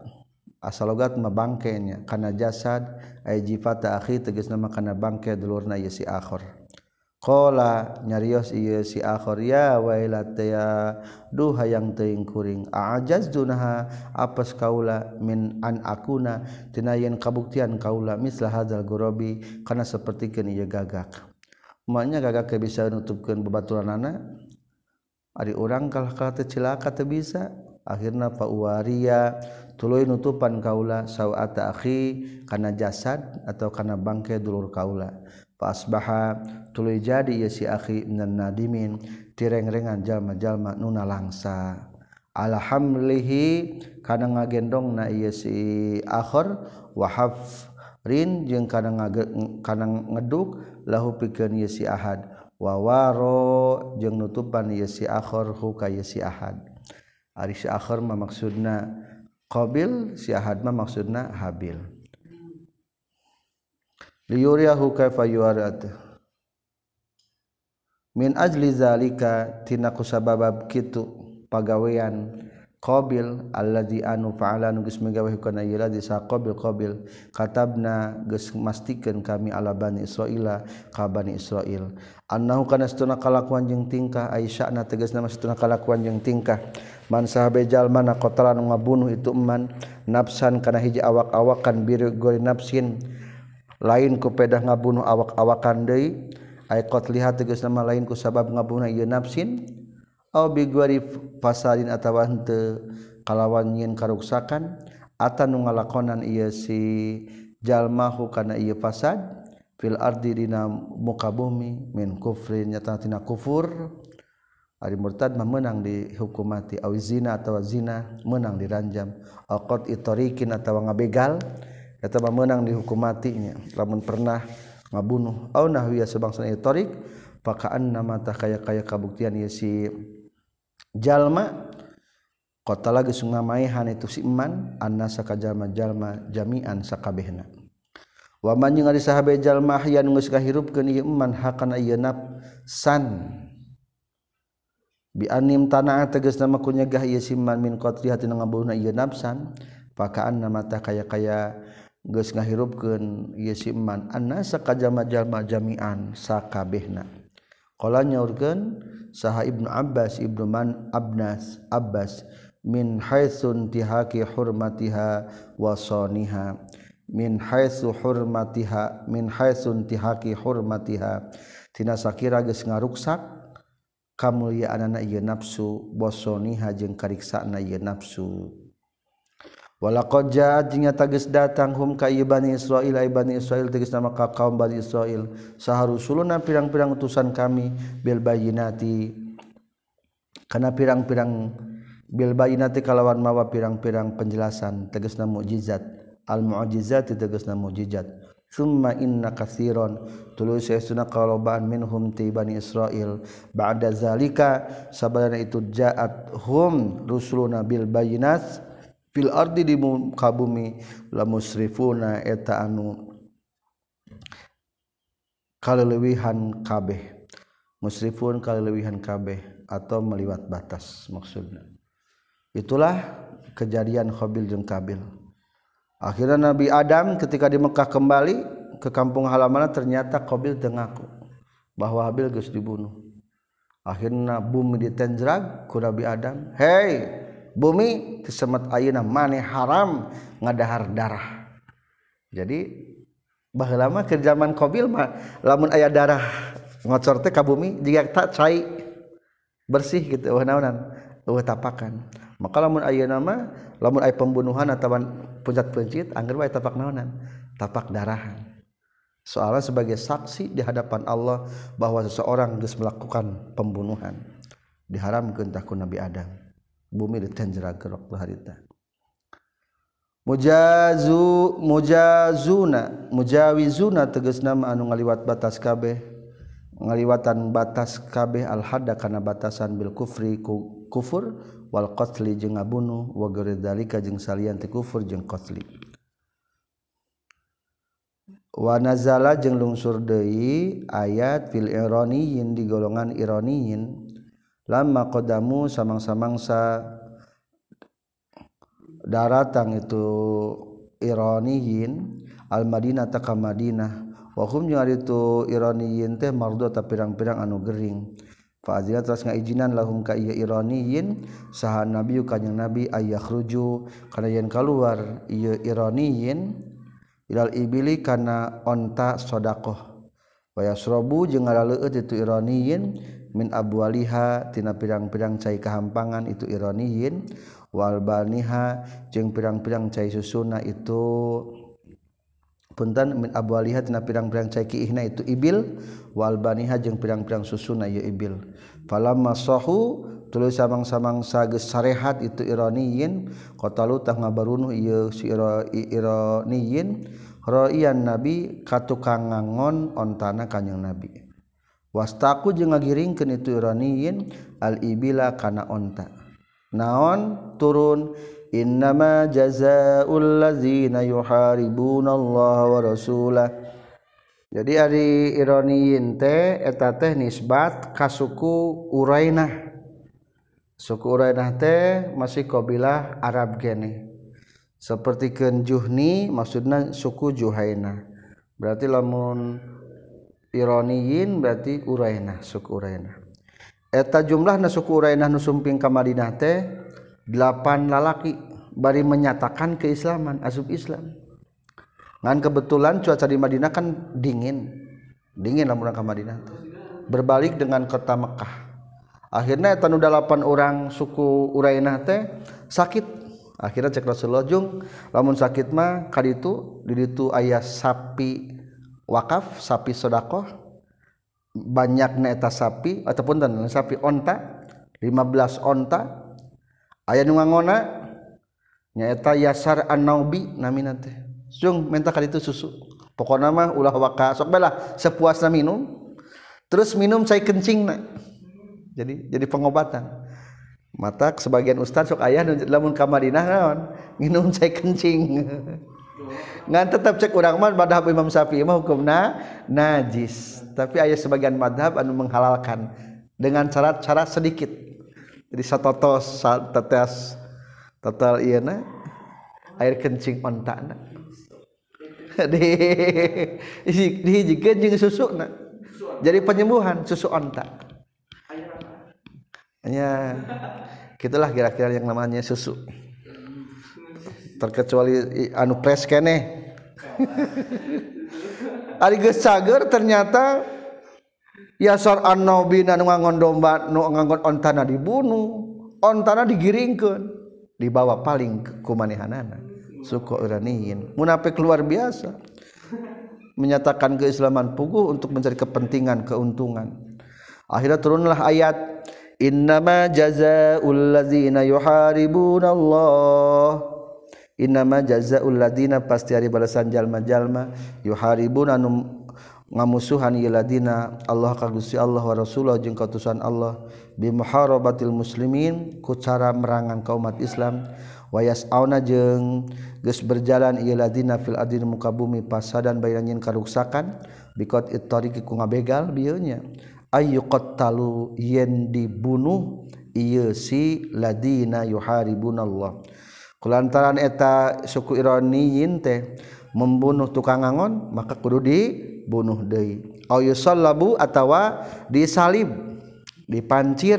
Speaker 1: asalogat mabangkenya kana jasad ay jifata akhi tegasna kana bangke dulurna yesi akhir Kola nyarios iya si akhor ya wailata ya duha yang teingkuring ajaz dunaha apes kaula min an akuna tina yen kabuktian kaula mislah hadzal gorobi kana sapertikeun ieu gagak. Maknya gagak ke bisa nutupkeun babaturan anak ari urang kalah kata cilaka teu bisa. Akhirna fa uwaria tuluy nutupan kaula sawata akhi kana jasad atau kana bangke dulur kaula. Asbaha tuluy jadi ya si akhi minan nadimin tireng-rengan jalma-jalma nuna langsa alhamlihi kana ngagendong na ieu si akhir wa hafrin jeung kana kana ngeduk lahu pikeun ieu si ahad. Wa waro jeung nutupan ieu si akhir hu ka ieu si ahad. Ari si akhir mah maksudna qabil si ahad mah maksudna habil. Liyuriyahu kaifa yuarat. min ajli zalika tina kusababab kitu pagawean qabil alladzi anu fa'ala nu geus megawe kana ieu di saqabil qabil katabna geus mastikeun kami ala bani israila ka bani israil. Annahu kana satuna kalakuan jeung tingkah aisyah na tegasna satuna kalakuan jeung tingkah. Man sahabe jalma na qatalan ngabunuh itu man nafsan kana hiji awak-awakan bir gori nafsin. Lain ku pedah ngabunuh awak-awakan deui kot lihat tegas nama lain ku sabab ngabuna ieu nafsin aw biguari fasadin atawa henteu kalawan nyin karuksakan atan nu ngalakonan ieu si jalma hu kana ieu fasad fil ardi dina muka bumi min kufrin nyata tina kufur. Ari murtad mah meunang di hukum mati aw zina atawa zina meunang diranjam aqad itariqin atawa ngabegal eta mah meunang di hukum matinya lamun pernah ngabunuh au nahwiya sebangsa ieu tarik pakaan nama tah kaya kaya kabuktian ieu si jalma qatala geus ngamaihan itu si iman annasa ka jalma-jalma jami'an sakabehna. Wa man jeung ari sahabe jalma hayang geus kahirupkeun ieu iman hakana ieu san bi anim tanah tegas nama kunyagah ieu si iman min qatri hatina ngabunuhna ieu nafsan pakaan nama tah kaya kaya geus ngahirupkeun ieu si iman annasa kajama-jalma jami'an sakabehna? Qala nyaurkeun saha ibnu abbas ibnu man abnas abbas min haitsun tihaki hurmatiha wa soniha min haitsu hurmatiha min haitsun tihaki hurmatiha. Tina sakira geus ngaruksak kamulyaanan ieu nafsu bosoniha jeung kariksana ieu nafsu. Nya tagis datang hum kaibani Israil Bani Israil nama kaum Bani Israil saharusulunan pirang-pirang utusan kami Bilbayinati karena pirang-pirang Bilbayinati kalawan mawa pirang-pirang penjelasan tegesna mukjizat. Almu'jizat tegesna mukjizat. Summa inna katsiron tuluy sayasuna kalobaan minhum ti Bani Israil ba'da zalika sabana itu ja'at hum rusuluna bil fil ardi di muka bumi la musrifuna eta anu kalelewihan kabeh. Musrifun kalelewihan kabeh atau meliwat batas maksudnya. Itulah kejadian Khabil jeung Kabil. Akhirnya Nabi Adam ketika di Mekah kembali ke kampung halaman ternyata Qabil tengaku bahwa Habil geus dibunuh. Akhirnya bumi ditenjrag ku Nabi Adam hei bumi kesemet Auna maneh haram ngadahar darah. Jadi bah lama ke zaman mah lamun ayah darah ngocorte ka bumi jika tak cair bersih gitu tapakan. Maka lamun aya nama lamun aya pembunuhan atau puncak pencit anggar tapak naonan tapak darahan. Soalnya sebagai saksi di hadapan Allah bahwa seseorang harus melakukan pembunuhan diharamkan takut Nabi Adam bumi ditanjragerok ku harita mujazu mujazuna mujawizuna tegas nama anu ngaliwat batas kabeh ngaliwatan batas kabeh al-hada kana batasan bil kufri ku kufur wal qatli jeung ngabunuh wa dalika jeung salian ti kufur jeung qatli wa nazala jeung lungsur deui ayat fil ironiyin di golongan ironiyin lama kodamu samang-samangsa daratang itu ironiyin al Madinah taka Madinah. Wahum jeung ari tu ironiyin teh mardota pirang-pirang anu gering. Fa'adzina teras ngaijinan lahum ka iya ironiyin saha nabi kanyang nabi ayah ruju kana yang kaluar iya ironiin ilal ibili kana onta sodakoh. Wayasrobu jeung ngalaleut itu ironiin min abwaliha tina pirang-pirang cai kehampangan itu ironiin wal baniha jeung pirang-pirang cai susuna itu punten min abwaliha tina pirang-pirang cai kiihna itu ibil wal baniha jeung pirang-pirang susuna ieu ibil. Falamma sahu tuluy samang-samang sageus sarehat itu ironiin qatalu tah ngabarunuh ieu si ironiin roian nabi katukang ngangon ontana kanjing nabi wastaku jeung ngagiringkeun itu iraniyin al ibila kana onta. Naon? Turun innama jazaul ladzina yuharibunallah wa rasulah. Jadi ari ironiyin teh eta teh nisbat ka suku Urainah. Suku Urainah teh masih kabilah Arab gene seperti kenjuhni maksudnya suku Juhaina berarti lamun ironiyin berarti Urainah suku Urainah. Eta jumlah nasuku Urainah nusumping ke Madinah teh delapan lalaki bari menyatakan keislaman asup Islam. Ngan kebetulan cuaca di Madinah kan dingin. Dingin lamun ke Madinah teh. Berbalik dengan kota Mekah. Akhirnya eta nu delapan orang suku Urainah teh sakit. Akhirnya cek Rasulullah jung lamun sakit mah kaditu di ditu ayah sapi wakaf sapi sodakoh banyak neta sapi ataupun dan sapi onta 15 onta. Ayah nungangona nyaeta yasar anaubi namina teh. Jung minta kali itu susu. Pokoknya mah ulah waka sok bela sepuasna minum terus minum saya kencing na. jadi jadi pengobatan. Mata sebagian ustaz sok ayah lamun ka Madinah naon minum saya kencing. ngan tetap cek urang mah madhab Imam Syafi'i mah hukumna najis. Tapi ayah sebagian madhab anu menghalalkan dengan syarat-syarat sedikit. Jadi satotos tetes total iya na air kencing ontak na. Di di jeung susu na. Jadi penyembuhan susu ontak ya gitulah kira-kira yang namanya susu terkecuali anu pres kene Ari geus cager ternyata yasar annabina nu ngangon domba nu ngangon ontana dibunuh ontana digiringkeun dibawa paling ku manehanana suku uraniin munafik luar biasa. Menyatakan keislaman puguh untuk mencari kepentingan keuntungan. Akhirnya turunlah ayat innama jazaa'ul ladzina yuharibuna Allah Innama jazaul ladina pasti hari balasan jalma-jalma. Yuharibun anu ngamusuhan ieu ladina. Allah ka Gusti Allah wa Rasulullah jeung kautusan Allah. Bi muharabatil muslimin ku cara merangan kaum umat Islam. Wa yas'auna jeung geus berjalan ieu ladina fil adin muka bumi pasadan bayanyin karuksakan. Biqat ittariqi ku ngabegal bieu nya ayyuqattalu yen dibunuh ieu si ladina yuharibunallah. Kulantaran eta suku Iraniyin teh membunuh tukang angon maka kudu dibunuh deui. Au yusallabu atawa disalib, dipancir.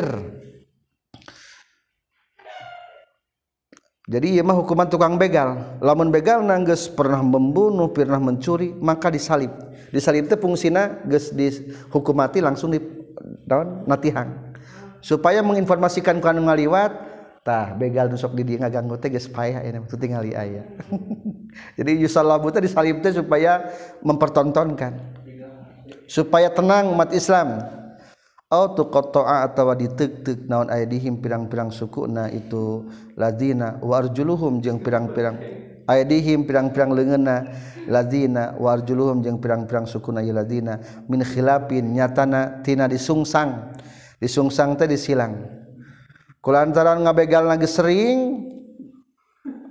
Speaker 1: Jadi ieu mah hukuman tukang begal. Lamun begal na geus pernah membunuh, pernah mencuri, maka disalib. Disalib teh fungsina geus dihukum mati langsung di daun natihang. Supaya menginformasikan ku anu ngaliwat tah begal nusok di dia ngaganggu teh geus payah ini itu tinggal aya. Jadi yusallabu teh disalib teh supaya mempertontonkan. Supaya tenang umat Islam. Au tuqatta'a atawa ditek-tek naon aya dihim pirang-pirang sukuna itu. Lazina wa arjuluhum jeung pirang-pirang aya dihim pirang-pirang leungeunna lazina wa arjuluhum jeung pirang-pirang sukuna ieu lazina. Min khilafin nyatana tina disungsang. Disungsang teh disilang. Lantaran ngabegal lagi sering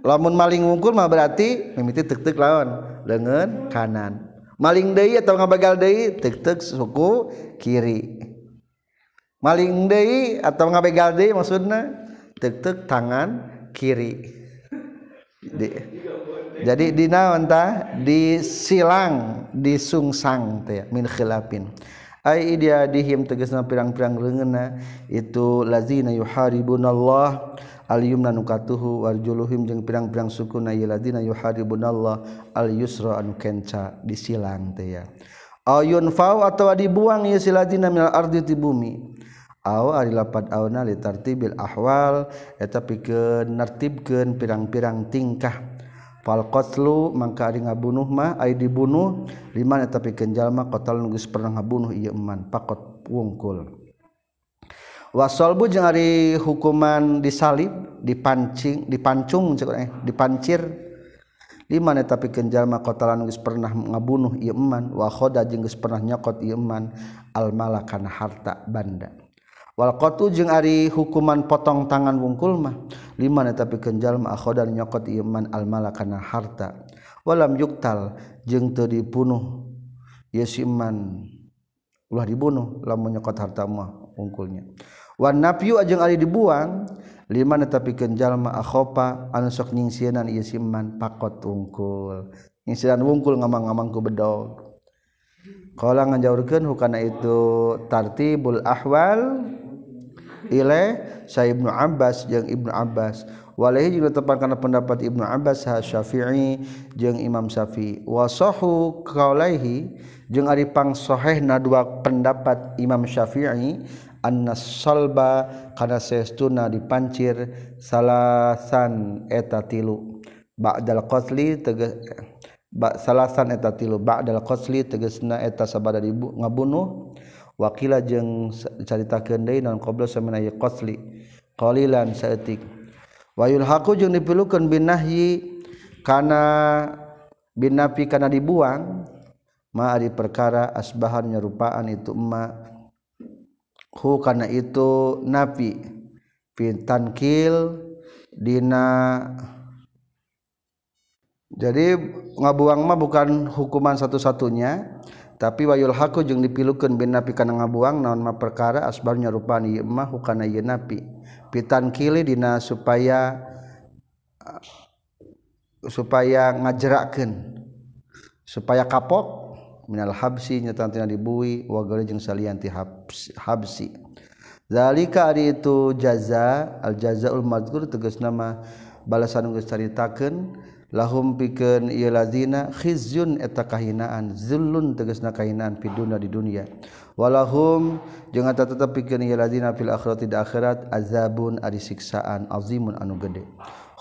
Speaker 1: lamun maling ngungkul mah berarti mimiti tek-tek lawan dengan kanan. Maling deui atau ngabegal deui tek-tek suku kiri. Maling deui atau ngabegal deui maksudna tek-tek tangan kiri. Jadi dinaonta di silang disungsang teh min khilafin ay dia dihim tegesna pirang-pirang leungeunna itu lazina yuharibunallah al yumna nukatuhu warjuluhim jeung pirang-pirang suku na lazina yuharibunallah al yusra anu kenca disilang teh ya. Ayun fau atawa dibuang ieu siladina minal ardi ti bumi. Aw ari lapat auna li tartibil ahwal eta pikeun nartibkeun pirang-pirang tingkah. falqatlu mangka ari ngabunuh mah ai dibunuh. Liman eta pikeun jalma qatal nu geus pernah ngabunuh ieu eman. Pakot wungkul. Wasolbu jeung ari hukuman disalib dipancing dipancung eh dipancir. Liman eta pikeun jalma qatal nu geus pernah ngabunuh ieu eman. Wa khoda jeung geus pernah nyokot ieu eman. Al malakan harta banda. walqatu jeung ari hukuman potong tangan wungkul mah. Liman tapi kenjal mah akhodan nyokot iman al malakana harta. Walam yuktal jeung teu dibunuh. Yesiman ulah dibunuh lamun nyokot harta mah wungkulnya. Wan nafyu jeung ari dibuang liman tapi kenjal mah akhopa anu sok nyingsianan yesiman pakot wungkul. Nyingsieunan wungkul ngamang-ngamang ku bedog. Kalau ngajaurkeun hukana itu tartibul ahwal ilaih saya Ibnu Abbas jeung Ibnu Abbas. Walahi jeung tepat kana pendapat Ibnu Abbas ha Syafi'i jeung Imam Syafi'i. Wa sahu qaulaihi jeung ari pangsahehna dua pendapat Imam Syafi'i annas salba kana saestuna dipancir salasan eta tilu. Ba'dal qatli tegas salasan eta tilu. Ba'dal qatli tegasna eta sabada dibu ngabunuh. Wakila jeung caritakeun deui naon qabla samana qasli qalilan saeutik. Wa yulhaqu jeung dipilukeun bin nahyi kana bin nafi kana dibuang ma ari perkara asbahan nyerupaan itu emma. Hu kana itu nafi fin tankil dina. Jadi ngabuang mah bukan hukuman satu-satunya tapi wayul haku jeung dipilukeun bin napi kana ngabuang naon ma perkara asbarnya rupani mah hukana ieu napi. Pitan kili dina supaya uh, supaya ngajerakeun supaya kapok minal habsi nyetan tina dibui wa jeung salian ti habsi. Zalika ari itu jaza al jazaul mazkur tegas nama balasan geus caritakeun lahum pikeun ieu lazina khizyun eta kahinaan zullun tegasna kahinaan fi dunya di dunya walahum jeung eta tetep pikeun ieu lazina fil akhirati di akhirat azabun ari siksaan azimun anu gede.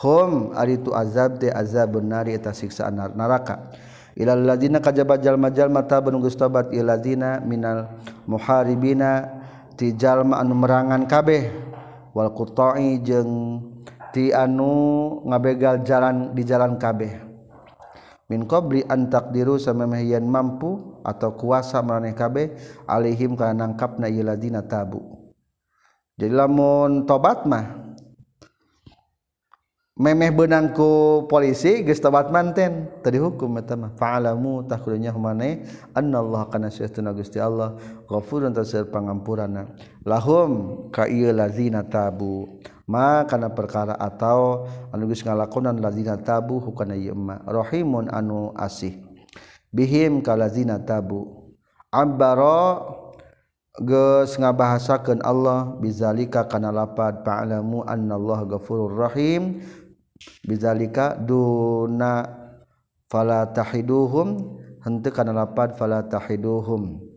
Speaker 1: Hum ari tu azab teh azabun nari eta siksaan neraka ilal ladina kajaba jalma-jalma tabun geus tobat ieu ladina minal muharibina ti jalma anu merangan kabeh. Wal quta'i jeung ti anu ngabegal jalan di jalan kabeh. Min qabli an taqdiru samamahiyan mampu atau kuasa maraneh kabeh alaihim kana nangkapna iladina tabu. Jadi lamun tobat mah memeh benang ku polisi geus tobat manten tadi hukum eta mah. Fa'alamu takhulunya humane annallaha kana sayyiduna Gusti Allah ghafurun tasir pangampuranna. Lahum ka ieu lazina tabu. makana perkara atau anuges ngalakonan lazina tabu hukana yema rohimun anu asih. Bihim kalazina tabu. Ambaro geus ngabahasakeun Allah bizalika kana lapad fa'lamu annallaha ghafurur rahim. Bizalika duna fala tahiduhum. Henteu kana lapad fala tahiduhum.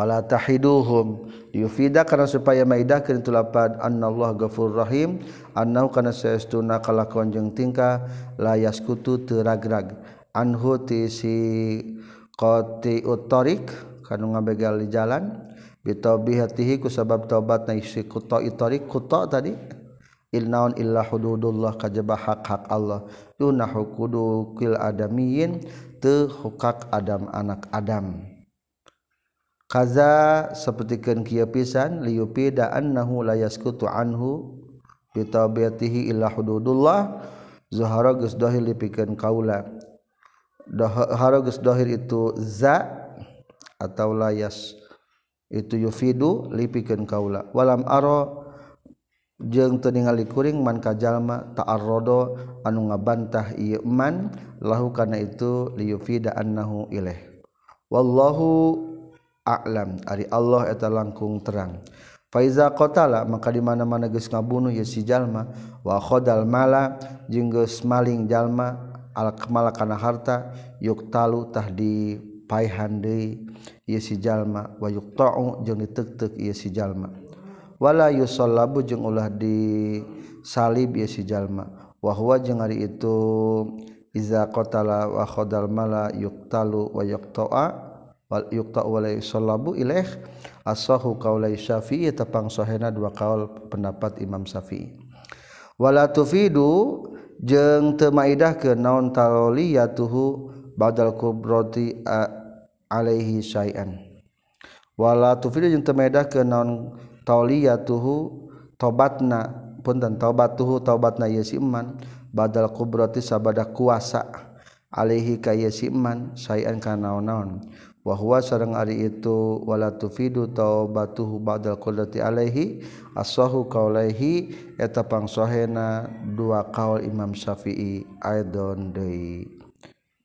Speaker 1: Fala tahiduhum. Yufida karena supaya maidahkeun itu lapad. Annallahu ghafurur rahim. Annahu kana saestuna kalakon jeung tingkah. La yaskutu teu ragrag anhu ti si qati utorik kanu ngabegal di jalan. Bitobihatihi ku sabab tobat na si kuta itorik kuta tadi. Ilnaun illa hududullah kajaba hak-hak Allah. Duna kil adamiyin. Teu hukak adam anak adam. kaza sapertikeun kieu pisan liyupida annahu la yaskutu anhu bitabiyatihi illa hududullah zuhara geus dahir lipikeun kaula. Dahara geus dahir itu za atau layas itu yufidu lipikeun kaula. Walam aro jeung teu ningali kuring man kajalma ta'arrada anu ngabantah ieu man lahu kana itu liyufida annahu ilaih wallahu a'lam ari Allah eta langkung terang. Faiza qatala maka di mana-mana geus ngabunuh ya si jalma wa khadal mala jeung geus maling jalma al kamala kana harta yuktalu tah di paihan deui ye si jalma wa yuqta'u jeung ditek-tek si jalma. Wala yusallabu jeung ulah di salib ya si jalma wa huwa jeung ari itu iza qatala wa khadal mala yuqtalu wa yuqta'a wal yuqta'u wa la yusallabu ilaih. Asahu qaulai syafi'i tepang sahena dua kaul pendapat Imam Syafi'i. Wala tufidu jeung teu maidahkeun naon taliyatuhu badal kubrati alaihi syai'an. Wala tufidu jeung teu maidahkeun naon tuhu tobatna pun dan tobat tuhu tobatna Yesiman badal kubroti sabada kuasa Alehi kay Yesiman sayan kan naon-naon wahwa sareng ari itu wala tufidu taubatuhu badal qudrati alaihi asahu qaulaihi eta pangsohena dua kaul Imam Syafi'i aidon deui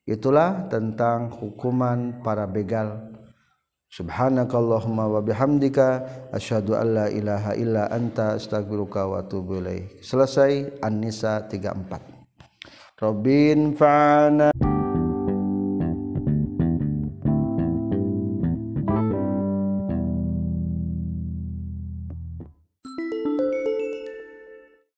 Speaker 1: itulah tentang hukuman para begal Subhanakallahumma wa bihamdika asyhadu an la ilaha illa anta astaghfiruka wa atubu ilaik. Selesai An-Nisa 34. Robin fa'ana